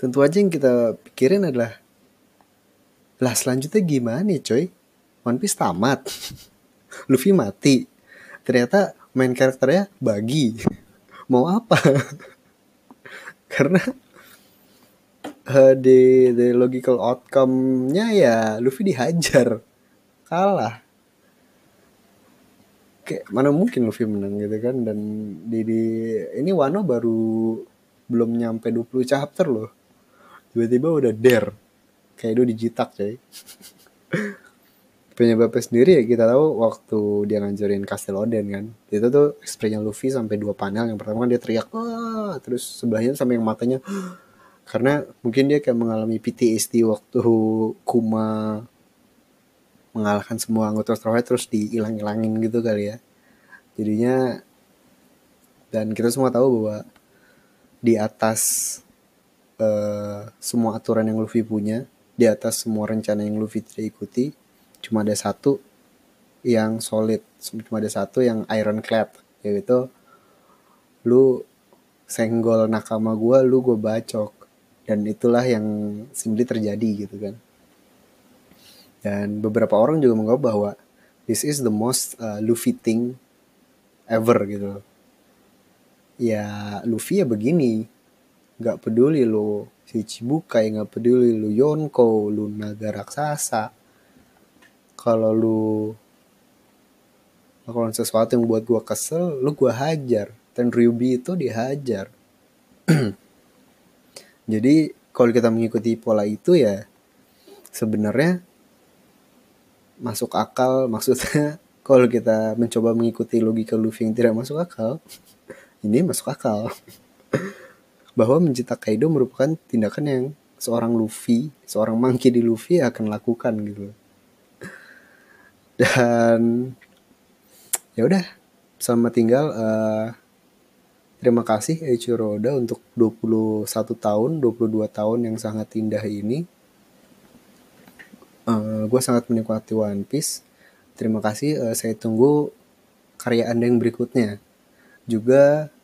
tentu aja yang kita pikirin adalah lah selanjutnya gimana nih coy? One Piece tamat. (laughs) Luffy mati. Ternyata main karakternya bagi (laughs) mau apa? (laughs) Karena uh, di the logical outcome-nya ya Luffy dihajar. Kalah kayak mana mungkin Luffy menang gitu kan dan di, di ini Wano baru belum nyampe 20 chapter loh. Tiba-tiba udah dare. Kayak itu dijitak coy. (laughs) Penyebabnya sendiri ya kita tahu waktu dia ngancurin Castle Oden kan itu tuh ekspresinya Luffy sampai dua panel. Yang pertama kan dia teriak wah! Terus sebelahnya sampai yang matanya. (gasps) Karena mungkin dia kayak mengalami PTSD waktu Kuma mengalahkan semua anggota Straw Hat terus dihilang-hilangin gitu kali ya. Jadinya dan kita semua tahu bahwa di atas uh, semua aturan yang Luffy punya di atas semua rencana yang Luffy tidak ikuti cuma ada satu yang solid cuma ada satu yang ironclad yaitu lu senggol nakama gue lu gue bacok. Dan itulah yang simply terjadi gitu kan dan beberapa orang juga menganggap bahwa this is the most uh, Luffy thing ever gitu ya Luffy ya begini. Nggak peduli lo si Chibukai nggak peduli lu Yonko lu naga raksasa. Kalau lu melakukan sesuatu yang buat gua kesel lu gua hajar. Dan Ryubi itu dihajar. (clears throat) Jadi kalau kita mengikuti pola itu ya sebenarnya masuk akal (laughs) maksudnya kalau kita mencoba mengikuti logika Luffy yang tidak masuk akal (laughs) ini masuk akal (laughs) bahwa mencetak Kaido merupakan tindakan yang seorang Luffy, seorang monkey di Luffy akan lakukan gitu. Dan ya udah, selamat tinggal. Uh, terima kasih Eiichiro Oda untuk 21 tahun, 22 tahun yang sangat indah ini. Uh, gue sangat menikmati One Piece. Terima kasih. Uh, saya tunggu karya Anda yang berikutnya. Juga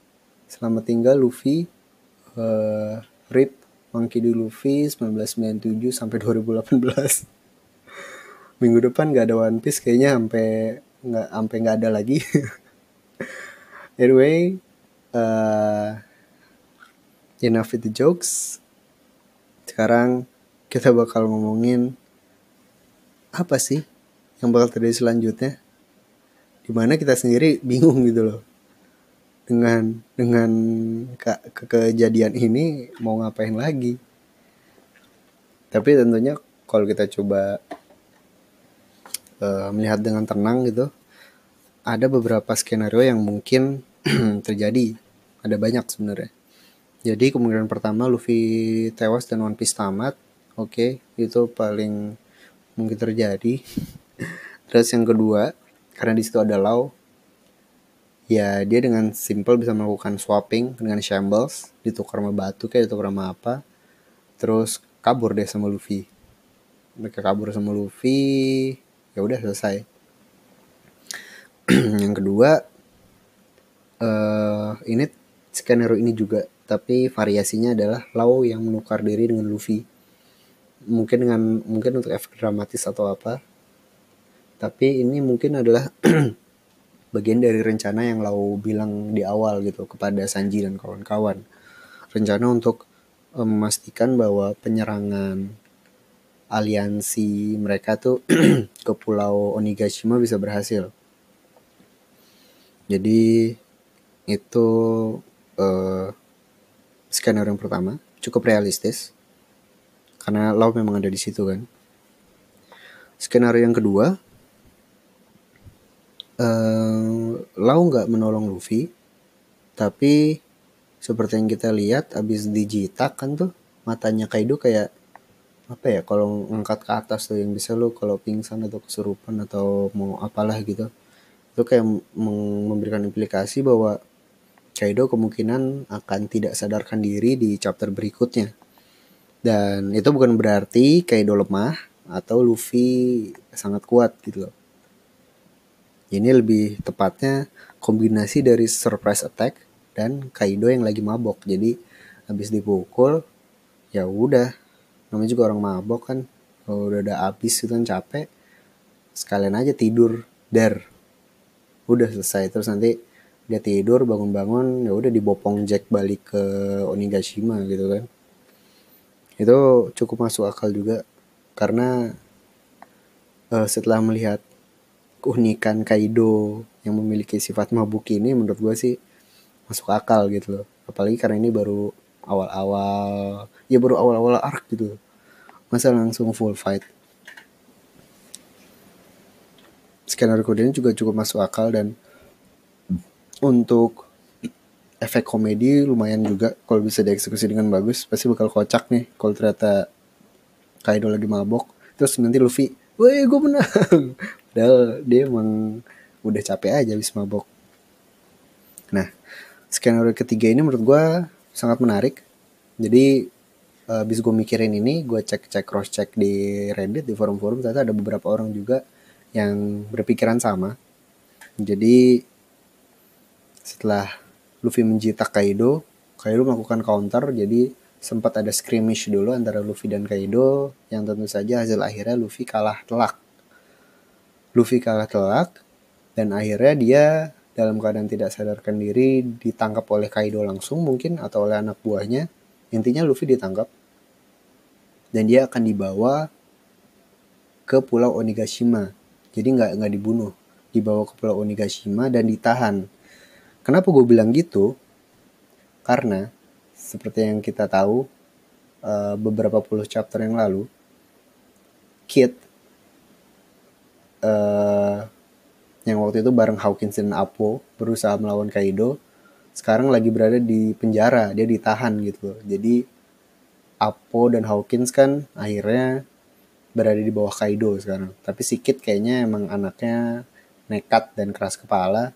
Selamat tinggal Luffy. Uh, RIP Monkey D. Luffy 1997 sampai 2018. (laughs) Minggu depan gak ada One Piece kayaknya sampai nggak sampai nggak ada lagi. (laughs) anyway, uh, enough with the jokes. Sekarang kita bakal ngomongin apa sih yang bakal terjadi selanjutnya. Di mana kita sendiri bingung gitu loh. Dengan dengan ke, ke kejadian ini mau ngapain lagi? Tapi tentunya kalau kita coba uh, melihat dengan tenang gitu ada beberapa skenario yang mungkin (clears throat) terjadi. Ada banyak sebenarnya. Jadi kemungkinan pertama Luffy tewas dan One Piece tamat oke okay, itu paling mungkin terjadi. Terus yang kedua karena di situ ada Law ya dia dengan simple bisa melakukan swapping dengan shambles ditukar sama batu kayak ditukar sama apa. Terus kabur deh sama Luffy. Mereka kabur sama Luffy ya udah selesai. (clears throat) Yang kedua uh, ini skenario ini juga tapi variasinya adalah Lau yang menukar diri dengan Luffy mungkin dengan mungkin untuk efek dramatis atau apa tapi ini mungkin adalah (clears throat) bagian dari rencana yang Lau bilang di awal gitu kepada Sanji dan kawan-kawan. Rencana untuk um, memastikan bahwa penyerangan aliansi mereka tuh (clears throat) ke pulau Onigashima bisa berhasil. Jadi itu uh, skenario yang pertama cukup realistis karena Lau memang ada di situ kan. Skenario yang kedua uh, Lau nggak menolong Luffy tapi seperti yang kita lihat abis dijitak kan tuh matanya Kaido kayak apa ya kalau ngangkat ke atas tuh yang bisa lo kalau pingsan atau kesurupan atau mau apalah gitu itu kayak memberikan implikasi bahwa Kaido kemungkinan akan tidak sadarkan diri di chapter berikutnya dan itu bukan berarti Kaido lemah atau Luffy sangat kuat gitu loh. Ini lebih tepatnya kombinasi dari surprise attack dan Kaido yang lagi mabok. Jadi habis dipukul ya udah. Namanya juga orang mabok kan. Kalau udah ada habis itu kan capek sekalian aja tidur. Dar udah selesai. Terus nanti dia tidur bangun-bangun ya udah dibopong Jack balik ke Onigashima gitu kan itu cukup masuk akal juga. Karena uh, setelah melihat keunikan Kaido yang memiliki sifat mabuk ini menurut gue sih masuk akal gitu loh. Apalagi karena ini baru awal-awal ya baru awal-awal arc gitu masa langsung full fight. Skenario ini juga cukup masuk akal dan untuk efek komedi lumayan juga. Kalau bisa dieksekusi dengan bagus pasti bakal kocak nih kalau ternyata Kaido lagi mabok. Terus nanti Luffy woi gue menang. (laughs) Padahal dia emang udah capek aja habis mabok. Nah skenario ketiga ini menurut gue sangat menarik. Jadi habis gue mikirin ini gue cek cek cross check di reddit di forum-forum ternyata ada beberapa orang juga yang berpikiran sama. Jadi setelah Luffy menjitak Kaido. Kaido melakukan counter jadi sempat ada skirmish dulu antara Luffy dan Kaido yang tentu saja hasil akhirnya Luffy kalah telak. Luffy kalah telak dan akhirnya dia dalam keadaan tidak sadarkan diri ditangkap oleh Kaido langsung mungkin atau oleh anak buahnya. Intinya Luffy ditangkap. Dan dia akan dibawa ke pulau Onigashima. Jadi nggak nggak dibunuh. Dibawa ke pulau Onigashima dan ditahan kenapa gue bilang gitu? Karena seperti yang kita tahu uh, beberapa puluh chapter yang lalu Kid uh, yang waktu itu bareng Hawkins dan Apo berusaha melawan Kaido sekarang lagi berada di penjara dia ditahan gitu jadi Apo dan Hawkins kan akhirnya berada di bawah Kaido sekarang. Tapi si Kid kayaknya emang anaknya nekat dan keras kepala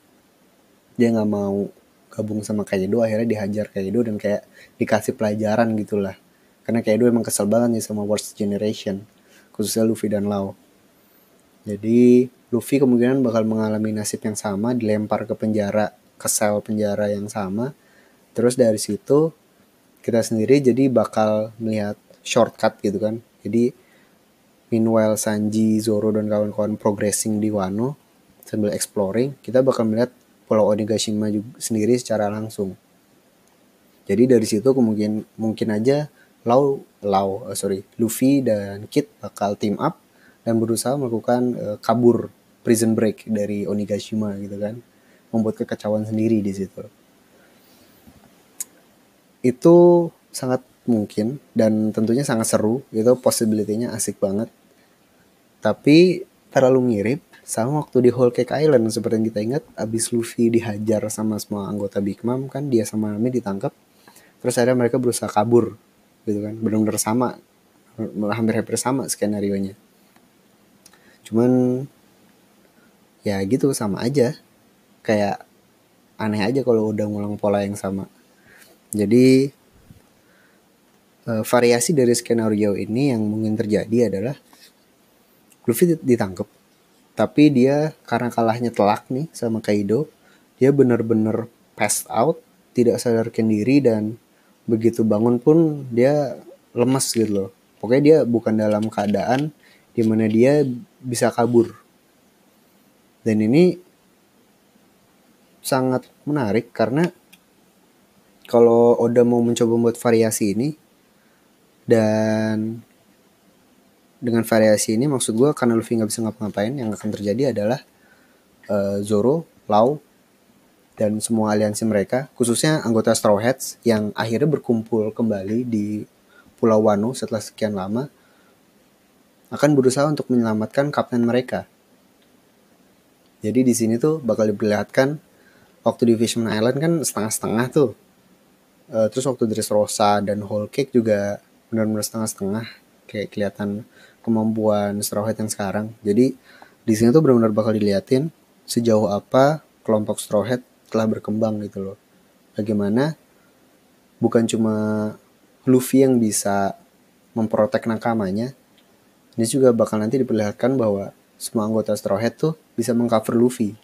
dia nggak mau gabung sama Kaido akhirnya dihajar Kaido dan kayak dikasih pelajaran gitulah karena Kaido emang kesel banget nih sama Worst Generation khususnya Luffy dan Lau jadi Luffy kemungkinan bakal mengalami nasib yang sama, dilempar ke penjara, ke sel penjara yang sama. Terus dari situ kita sendiri jadi bakal melihat shortcut gitu kan. Jadi meanwhile Sanji, Zoro dan kawan-kawan progressing di Wano sambil exploring, kita bakal melihat Pulau Onigashima juga sendiri secara langsung. Jadi dari situ kemungkinan mungkin aja Lau, Lau, oh sorry, Luffy dan Kid bakal team up dan berusaha melakukan uh, kabur prison break dari Onigashima gitu kan. Membuat kekacauan sendiri di situ. Itu sangat mungkin dan tentunya sangat seru. Itu possibility-nya asik banget. Tapi terlalu mirip sama waktu di Whole Cake Island seperti yang kita ingat abis Luffy dihajar sama semua anggota Big Mom kan dia sama Nami ditangkap. Terus akhirnya mereka berusaha kabur gitu kan. Benar-benar sama hampir-hampir sama skenario nya cuman ya gitu sama aja. Kayak aneh aja kalau udah ngulang pola yang sama. Jadi uh, variasi dari skenario ini yang mungkin terjadi adalah Luffy ditangkap tapi dia karena kalahnya telak nih sama Kaido dia bener-bener passed out tidak sadarkan diri dan begitu bangun pun dia lemas gitu loh. Pokoknya dia bukan dalam keadaan di mana dia bisa kabur. Dan ini sangat menarik karena kalau Oda mau mencoba membuat variasi ini dan dengan variasi ini maksud gue karena Luffy nggak bisa ngapa-ngapain yang akan terjadi adalah uh, Zoro, Lau, dan semua aliansi mereka khususnya anggota Straw Hats yang akhirnya berkumpul kembali di Pulau Wano setelah sekian lama akan berusaha untuk menyelamatkan kapten mereka jadi di sini tuh bakal diperlihatkan waktu di Fishman Island kan setengah-setengah tuh. Uh, terus waktu Dressrosa dan Whole Cake juga benar-benar setengah-setengah kayak kelihatan kemampuan Straw Hat yang sekarang. Jadi di sini tuh benar-benar bakal diliatin sejauh apa kelompok Straw Hat telah berkembang gitu loh. Bagaimana bukan cuma Luffy yang bisa memprotek nakamanya, ini juga bakal nanti diperlihatkan bahwa semua anggota Straw Hat tuh bisa mengcover Luffy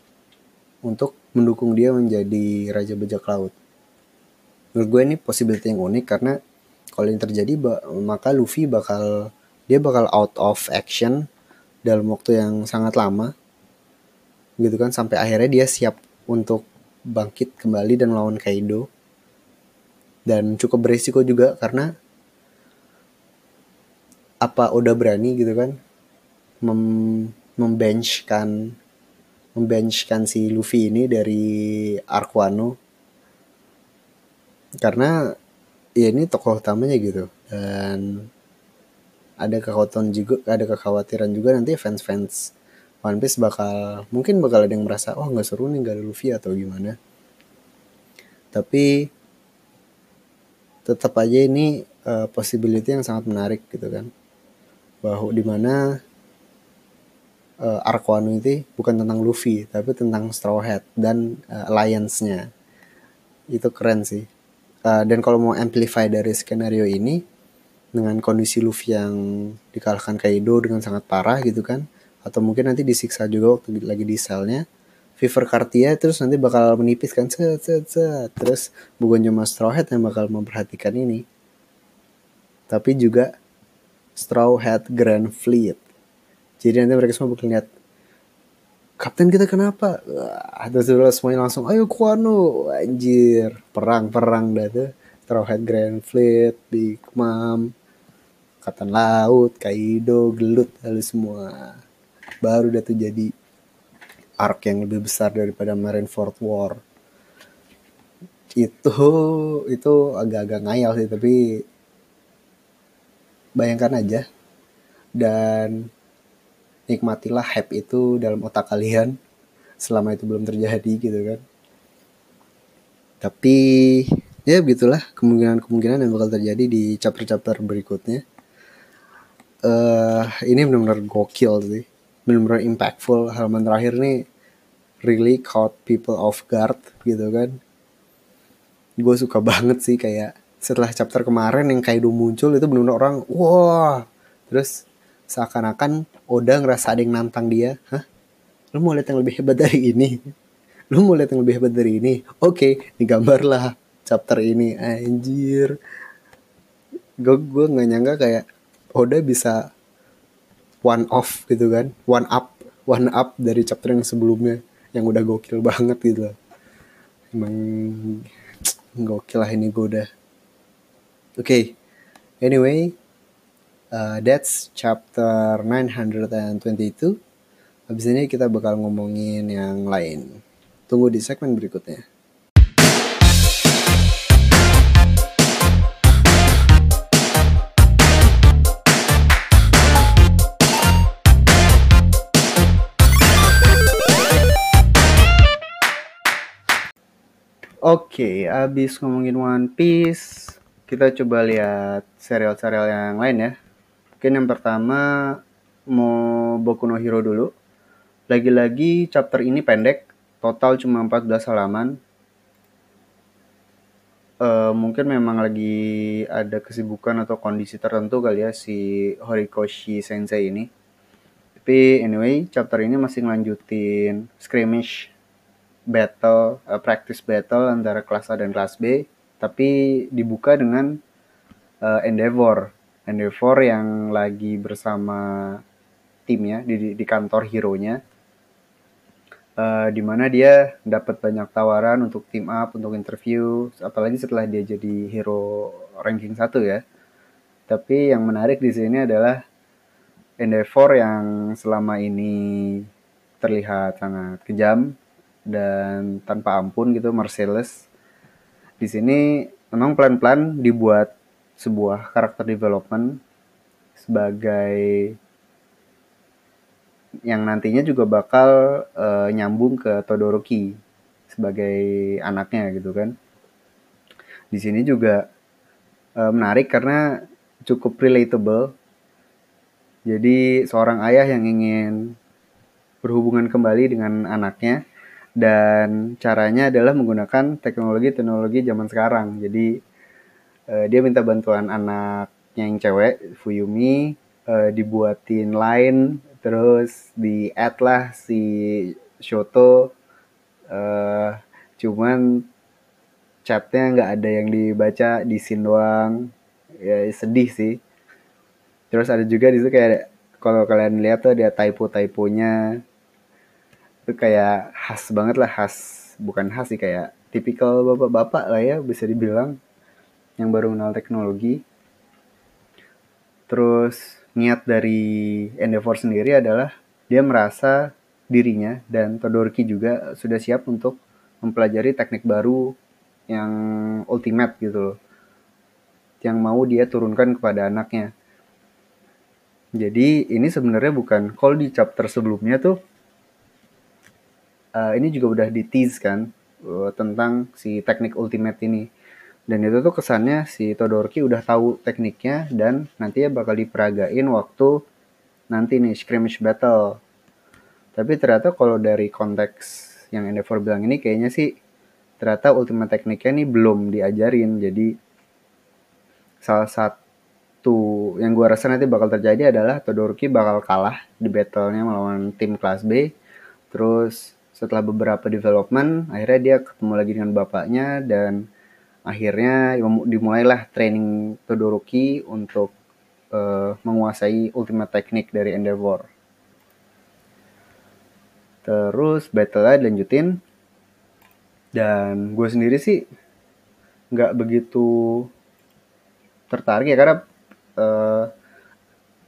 untuk mendukung dia menjadi Raja Bajak Laut. Menurut gue ini possibility yang unik karena kalau ini terjadi maka Luffy bakal dia bakal out of action dalam waktu yang sangat lama gitu kan sampai akhirnya dia siap untuk bangkit kembali dan melawan Kaido. Dan cukup berisiko juga karena apa udah berani gitu kan mem membenchkan membenchkan si Luffy ini dari Arkwano karena ya ini tokoh utamanya gitu dan ada kekhawatiran juga ada kekhawatiran juga nanti fans-fans One Piece bakal mungkin bakal ada yang merasa oh nggak seru nih gak ada Luffy atau gimana. Tapi tetap aja ini uh, possibility yang sangat menarik gitu kan. Bahwa di mana uh, arc Wano itu bukan tentang Luffy tapi tentang Straw Hat dan uh, alliance-nya. Itu keren sih. Uh, dan kalau mau amplify dari skenario ini dengan kondisi Luffy yang dikalahkan Kaido dengan sangat parah gitu kan atau mungkin nanti disiksa juga waktu lagi di selnya Fever Cartia terus nanti bakal menipis kan set, set, set. terus bukan cuma Straw Hat yang bakal memperhatikan ini tapi juga Straw Hat Grand Fleet jadi nanti mereka semua bakal lihat Kapten kita kenapa? Wah, terus semuanya langsung, ayo Kuano, anjir, perang-perang dah tuh. Straw Hat Grand Fleet, Big Mom, Kapten Laut, Kaido, Gelut, lalu semua. Baru dah tuh jadi arc yang lebih besar daripada Marineford War. Itu itu agak-agak ngayal sih, tapi bayangkan aja dan nikmatilah hype itu dalam otak kalian selama itu belum terjadi gitu kan tapi ya begitulah kemungkinan-kemungkinan yang bakal terjadi di chapter-chapter berikutnya uh, ini benar-benar gokil sih. Benar-benar impactful. Halaman terakhir nih really caught people off guard gitu kan. Gue suka (laughs) banget sih kayak setelah chapter kemarin yang Kaido muncul itu benar-benar orang wah. Terus seakan-akan Oda ngerasa ada yang nantang dia hah? Lu mau lihat yang lebih hebat dari ini? Lu mau lihat yang lebih hebat dari ini? Oke okay, digambar lah chapter ini. Anjir. Gue gue nggak nyangka kayak Oda bisa one off gitu kan one up one up dari chapter yang sebelumnya yang udah gokil (laughs) banget gitu emang gokil lah ini gue udah oke okay. anyway Uh, that's chapter 922. Habis ini kita bakal ngomongin yang lain. Tunggu di segmen berikutnya. Oke, abis ngomongin One Piece, kita coba lihat serial-serial yang lain ya. Mungkin yang pertama mau Boku no Hero dulu. Lagi-lagi chapter ini pendek, total cuma 14 halaman. Uh, mungkin memang lagi ada kesibukan atau kondisi tertentu kali ya si Horikoshi Sensei ini. Tapi anyway, chapter ini masih ngelanjutin skirmish battle, uh, practice battle antara kelas A dan kelas B, tapi dibuka dengan uh, Endeavor. Endeavor yang lagi bersama timnya di, di kantor hero-nya uh, mana dia dapat banyak tawaran untuk team up untuk interview apalagi setelah dia jadi hero ranking satu ya. Tapi yang menarik di sini adalah Endeavor yang selama ini terlihat sangat kejam dan tanpa ampun gitu merciless di sini memang pelan-pelan dibuat sebuah karakter development sebagai yang nantinya juga bakal uh, nyambung ke Todoroki sebagai anaknya gitu kan. Di sini juga uh, menarik karena cukup relatable. Jadi seorang ayah yang ingin berhubungan kembali dengan anaknya dan caranya adalah menggunakan teknologi-teknologi zaman sekarang. Jadi uh, dia minta bantuan anaknya yang cewek Fuyumi uh, dibuatin line terus di add lah si Shoto. Uh, cuman chatnya nggak ada yang dibaca di scene doang. Ya sedih sih. Terus ada juga di situ kayak kalau kalian lihat tuh ada typo typonya itu kayak khas banget lah khas bukan khas sih kayak tipikal bapak-bapak lah ya bisa dibilang yang baru kenal teknologi. Terus niat dari Endeavor sendiri adalah dia merasa dirinya dan Todoroki juga sudah siap untuk mempelajari teknik baru yang ultimate gitu loh. Yang mau dia turunkan kepada anaknya. Jadi ini sebenarnya bukan kalau di chapter sebelumnya tuh uh, ini juga udah di tease kan uh, tentang si teknik ultimate ini. Dan itu tuh kesannya si Todoroki udah tahu tekniknya dan nanti ya bakal diperagain waktu nanti nih scrimmage battle. Tapi ternyata kalau dari konteks yang Endeavor bilang ini kayaknya sih ternyata ultimate tekniknya ini belum diajarin. Jadi salah satu yang gue rasa nanti bakal terjadi adalah Todoroki bakal kalah di battlenya melawan tim kelas B. Terus setelah beberapa development akhirnya dia ketemu lagi dengan bapaknya dan akhirnya dimulailah training Todoroki untuk uh, menguasai ultimate teknik dari Endeavor. Terus battle lanjutin dan gue sendiri sih nggak begitu tertarik ya karena uh,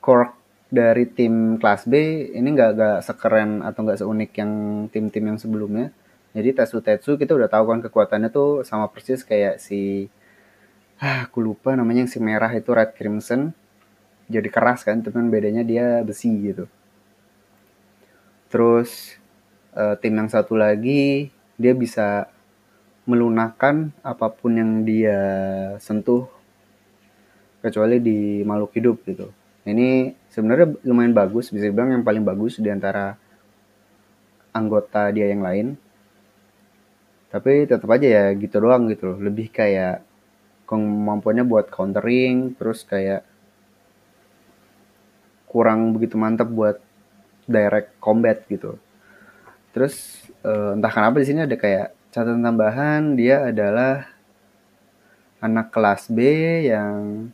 core dari tim kelas B ini nggak nggak sekeren atau nggak seunik yang tim-tim yang sebelumnya jadi Tetsu Tetsu kita udah tahu kan kekuatannya tuh sama persis kayak si ah aku lupa namanya yang si merah itu Red Crimson. Jadi keras kan, tapi bedanya dia besi gitu. Terus uh, tim yang satu lagi dia bisa melunakkan apa pun yang dia sentuh kecuali di makhluk hidup gitu. Ini sebenarnya lumayan bagus, bisa dibilang yang paling bagus di antara anggota dia yang lain. Tapi tetap aja ya gitu doang gitu loh. Lebih kayak kemampuannya buat countering terus kayak kurang begitu mantap buat direct combat gitu. Terus uh, entah kenapa di sini ada kayak catatan tambahan dia adalah anak kelas B yang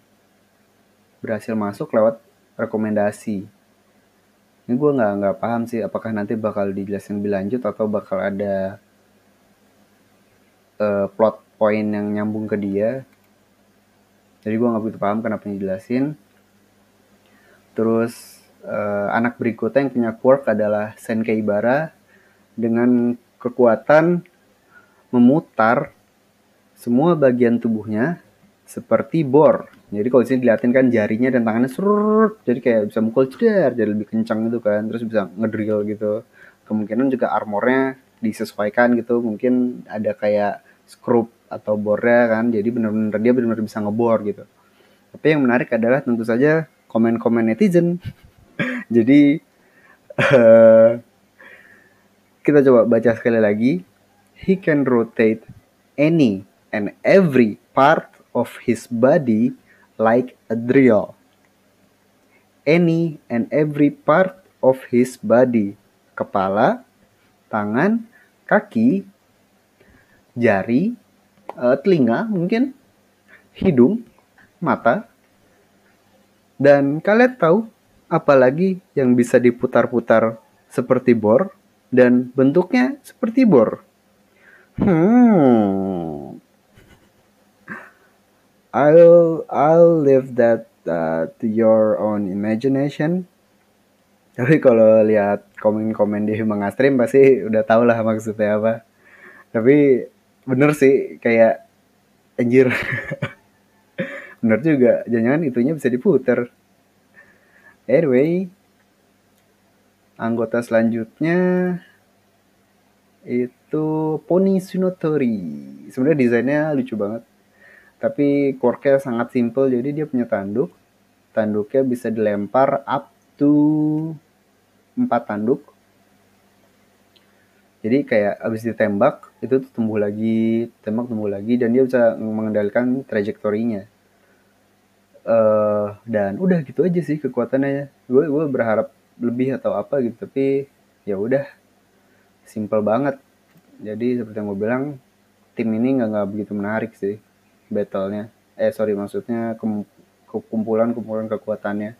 berhasil masuk lewat rekomendasi. Ini gue nggak nggak paham sih apakah nanti bakal dijelasin lebih lanjut atau bakal ada uh, plot point yang nyambung ke dia. Jadi gue nggak begitu paham kenapa dijelasin. Terus uh, anak berikutnya yang punya quirk adalah Senkei Bara dengan kekuatan memutar semua bagian tubuhnya seperti bor. Jadi kalau di sini dilihatin kan jarinya dan tangannya surut, jadi kayak bisa mukul ceder, jadi lebih kencang gitu kan, terus bisa ngedrill gitu. Kemungkinan juga armornya disesuaikan gitu, mungkin ada kayak skrup atau bornya kan jadi benar-benar dia benar-benar bisa ngebor gitu tapi yang menarik adalah tentu saja komen-komen netizen (laughs) jadi uh, kita coba baca sekali lagi he can rotate any and every part of his body like a drill any and every part of his body kepala tangan kaki jari, uh, telinga mungkin, hidung, mata. Dan kalian tahu apalagi yang bisa diputar-putar seperti bor dan bentuknya seperti bor. Hmm. I'll I'll leave that uh, to your own imagination. Tapi kalau lihat komen-komen di Mangastream pasti udah tau lah maksudnya apa. Tapi bener sih kayak anjir (laughs) bener juga jangan-jangan itunya bisa diputer anyway anggota selanjutnya itu Pony Sunotori sebenarnya desainnya lucu banget tapi quirknya sangat simple jadi dia punya tanduk. Tanduknya bisa dilempar up to 4 tanduk. Jadi kayak abis ditembak itu tumbuh lagi tembak tumbuh lagi dan dia bisa mengendalikan trajektorinya. Uh, dan udah gitu aja sih kekuatannya. Gue gue berharap lebih atau apa gitu tapi ya udah simple banget. Jadi seperti yang gue bilang tim ini nggak nggak begitu menarik sih battlenya. Eh sorry maksudnya kumpulan kumpulan kekuatannya.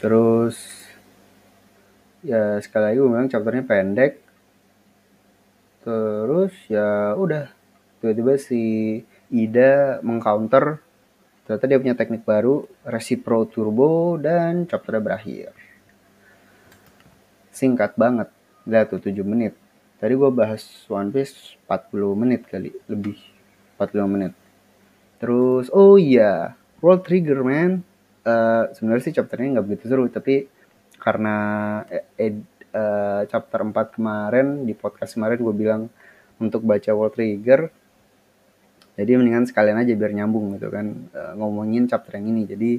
Terus ya sekali lagi gue bilang chapternya pendek. Terus ya udah tiba-tiba si Ida mengcounter. Ternyata dia punya teknik baru Recipro Turbo dan chapternya berakhir. Singkat banget lihat tuh 7 menit tadi gue bahas One Piece 40 menit kali lebih 45 menit. Terus oh iya World Trigger man. Uh, sebenarnya sih chapternya nggak begitu seru tapi karena ed, uh, chapter 4 kemarin di podcast kemarin gue bilang untuk baca World Trigger jadi mendingan sekalian aja biar nyambung gitu kan uh, ngomongin chapter yang ini. Jadi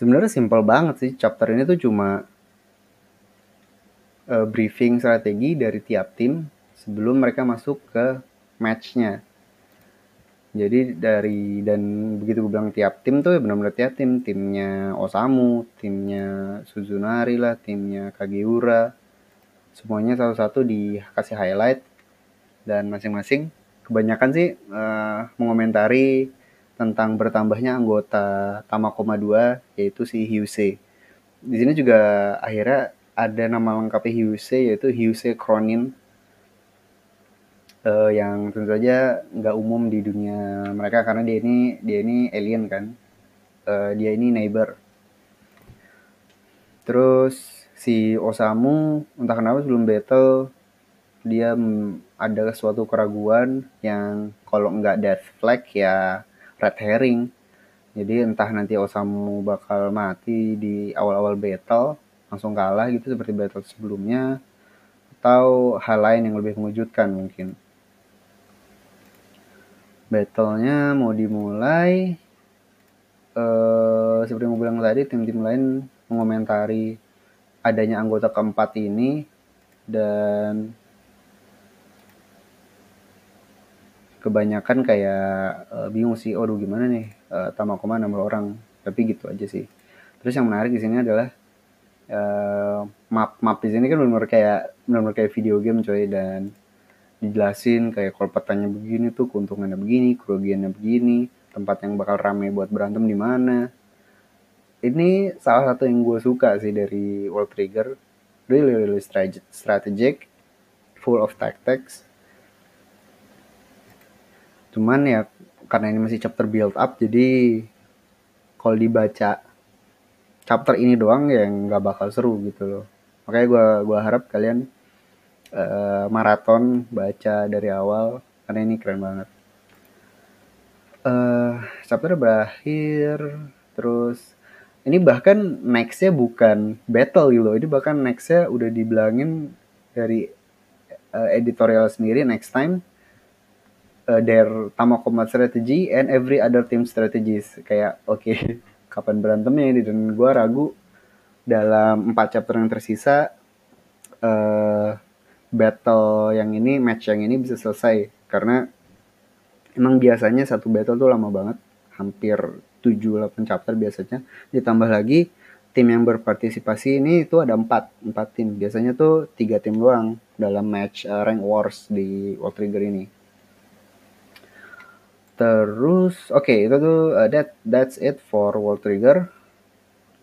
sebenarnya simpel banget sih chapter ini tuh cuma uh, briefing strategi dari tiap tim sebelum mereka masuk ke matchnya. Jadi dari dan begitu gue bilang tiap tim tuh ya benar-benar tiap tim. Timnya Osamu timnya Suzunari lah timnya Kageura semuanya satu-satu dikasih highlight. Dan masing-masing kebanyakan sih uh, mengomentari tentang bertambahnya anggota Tamakoma 2 yaitu si Hyuse. Di sini juga akhirnya ada nama lengkapnya Hyuse yaitu Hyuse Cronin uh, yang tentu saja nggak umum di dunia mereka karena dia ini dia ini alien kan. Uh, dia ini neighbor. Terus si Osamu entah kenapa sebelum battle dia ada suatu keraguan yang kalau nggak death flag ya red herring. Jadi entah nanti Osamu bakal mati di awal-awal battle langsung kalah gitu seperti battle sebelumnya atau hal lain yang lebih mengejutkan mungkin? Battlenya mau dimulai uh, seperti gue bilang tadi tim-tim lain mengomentari adanya anggota keempat ini dan kebanyakan kayak uh, bingung sih, oh gimana nih? Uh, Tamakoma nambah orang, tapi gitu aja sih. Terus yang menarik di sini adalah uh, map map di sini kan benar-benar kayak benar-benar kayak video game coy dan dijelasin kayak kalau petanya begini tuh keuntungannya begini, kerugiannya begini, tempat yang bakal rame buat berantem di mana. Ini salah satu yang gue suka sih dari World Trigger. Really, really strategic, full of tactics. Cuman ya karena ini masih chapter build up, jadi kalau dibaca chapter ini doang ya nggak bakal seru gitu loh. Makanya gue gua harap kalian uh, maraton baca dari awal karena ini keren banget. Uh, chapter berakhir terus ini bahkan nextnya bukan battle gitu loh ini bahkan nextnya udah dibilangin dari uh, editorial sendiri next time uh, their Tama Combat strategy and every other team strategies kayak oke (laughs) kapan berantemnya ini. Dan gue ragu dalam empat chapter yang tersisa uh, battle yang ini match yang ini bisa selesai. Karena emang biasanya satu battle tuh lama banget. Hampir 7-8 chapter biasanya. Ditambah lagi tim yang berpartisipasi ini itu ada 4 4 tim. Biasanya tuh tiga tim doang dalam match uh, rank wars di World Trigger ini terus oke okay, itu tuh uh, that that's it for World Trigger.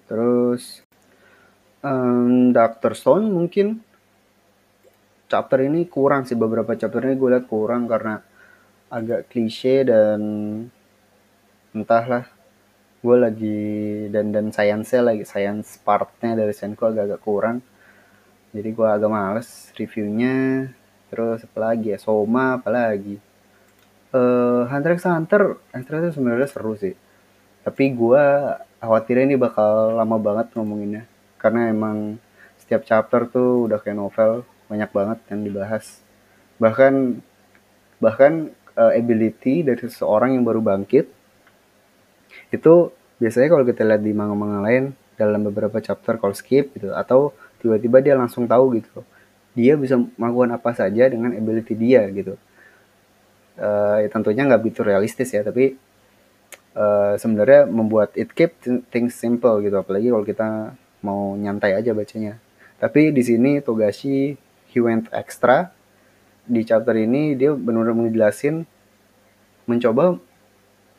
Terus um, Doctor Stone mungkin. Chapter ini kurang sih beberapa chapter ini gue liat kurang karena agak klise dan entahlah gue lagi dan dan science lagi science partnya dari Senko agak-agak kurang. Jadi gue agak males reviewnya. Terus apa lagi ya? Soma apalagi uh, Hunter x Hunter Hunter itu sebenarnya seru sih. Tapi gue khawatirnya ini bakal lama banget ngomonginnya. Karena emang setiap chapter tuh udah kayak novel banyak banget yang dibahas. Bahkan bahkan uh, ability dari seseorang yang baru bangkit itu biasanya kalau kita lihat di manga-manga lain dalam beberapa chapter kalau skip gitu atau tiba-tiba dia langsung tahu gitu dia bisa melakukan apa saja dengan ability dia gitu uh, ya tentunya nggak begitu realistis ya tapi uh, sebenarnya membuat it keep things simple gitu. Apalagi kalau kita mau nyantai aja bacanya. Tapi di sini Togashi he went extra. Di chapter ini dia benar-benar menjelasin mencoba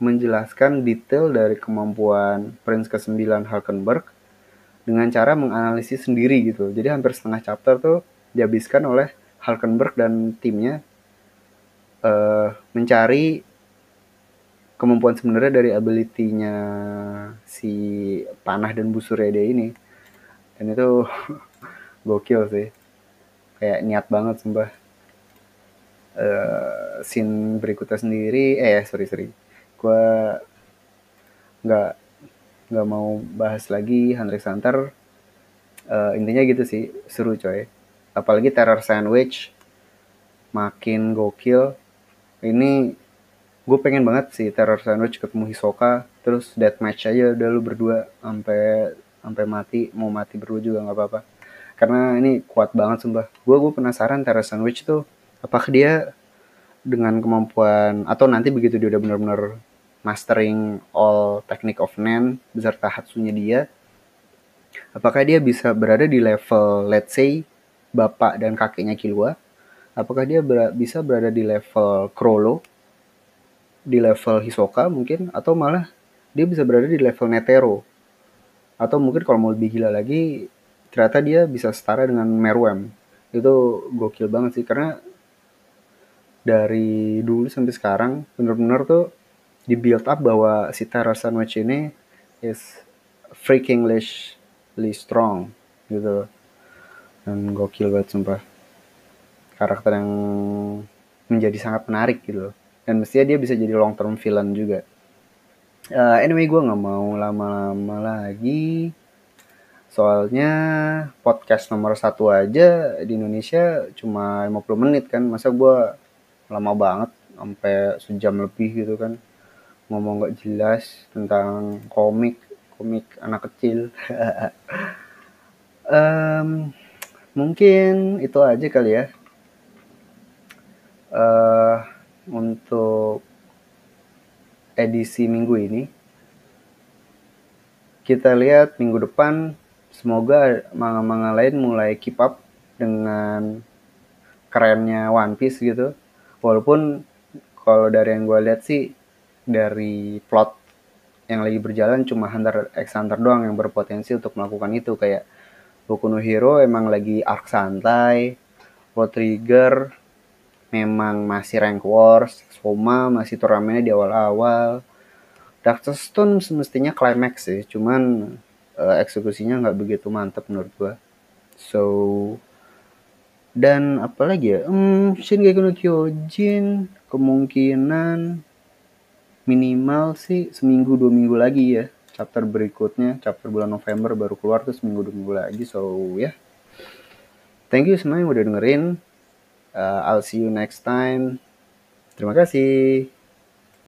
menjelaskan detail dari kemampuan Prince ke-9 Halkenberg dengan cara menganalisis sendiri gitu. Jadi hampir setengah chapter tuh dihabiskan oleh Halkenberg dan timnya uh, mencari kemampuan sebenarnya dari ability-nya si panah dan busurede ini. Dan itu (laughs) gokil sih. Kayak niat banget sumpah. Uh, scene berikutnya sendiri eh sorry sorry. Gue nggak nggak mau bahas lagi Hunter x Hunter. Uh, intinya gitu sih seru coy. Apalagi Terror Sandwich makin gokil ini gue pengen banget sih Terror Sandwich ketemu Hisoka terus death match aja udah lu berdua sampai sampai mati mau mati berdua juga nggak apa-apa. Karena ini kuat banget sumpah. Gue gue penasaran Terror Sandwich tuh apakah dia dengan kemampuan atau nanti begitu dia udah benar-benar mastering all technique of Nen beserta Hatsunya dia apakah dia bisa berada di level let's say bapak dan kakeknya Killua apakah dia ber bisa berada di level Krollo di level Hisoka mungkin? Atau malah dia bisa berada di level Netero? Atau mungkin kalau mau lebih gila lagi ternyata dia bisa setara dengan Meruem. Itu gokil banget sih karena dari dulu sampai sekarang bener-bener tuh di build up bahwa si Terra Sandwich ini is freakingly strong gitu. Dan gokil banget sumpah karakter yang menjadi sangat menarik gitu dan mestinya dia bisa jadi long term villain juga. Uh, anyway gue nggak mau lama-lama lagi. Soalnya podcast nomor satu aja di Indonesia cuma 50 menit kan. Masa gue lama banget sampai sejam lebih gitu kan. Ngomong gak jelas tentang komik komik anak kecil. (laughs) Um, mungkin itu aja kali ya uh, untuk edisi minggu ini. Kita lihat minggu depan semoga manga-manga lain mulai keep up dengan kerennya One Piece gitu. Walaupun kalau dari yang gue lihat sih dari plot yang lagi berjalan cuma Hunter x Hunter doang yang berpotensi untuk melakukan itu kayak Boku no Hero emang lagi arc santai, World Trigger memang masih rank wars, Soma masih turnamennya di awal-awal. Doctor Stone semestinya climax sih, cuman uh, eksekusinya nggak begitu mantap menurut gua. So dan apalagi ya, hmm, Shingeki no Kyojin kemungkinan minimal sih seminggu dua minggu lagi ya chapter berikutnya chapter bulan November baru keluar tuh seminggu dua minggu lagi so ya yeah. thank you semua yang udah dengerin Uh, I'll see you next time. Terima kasih.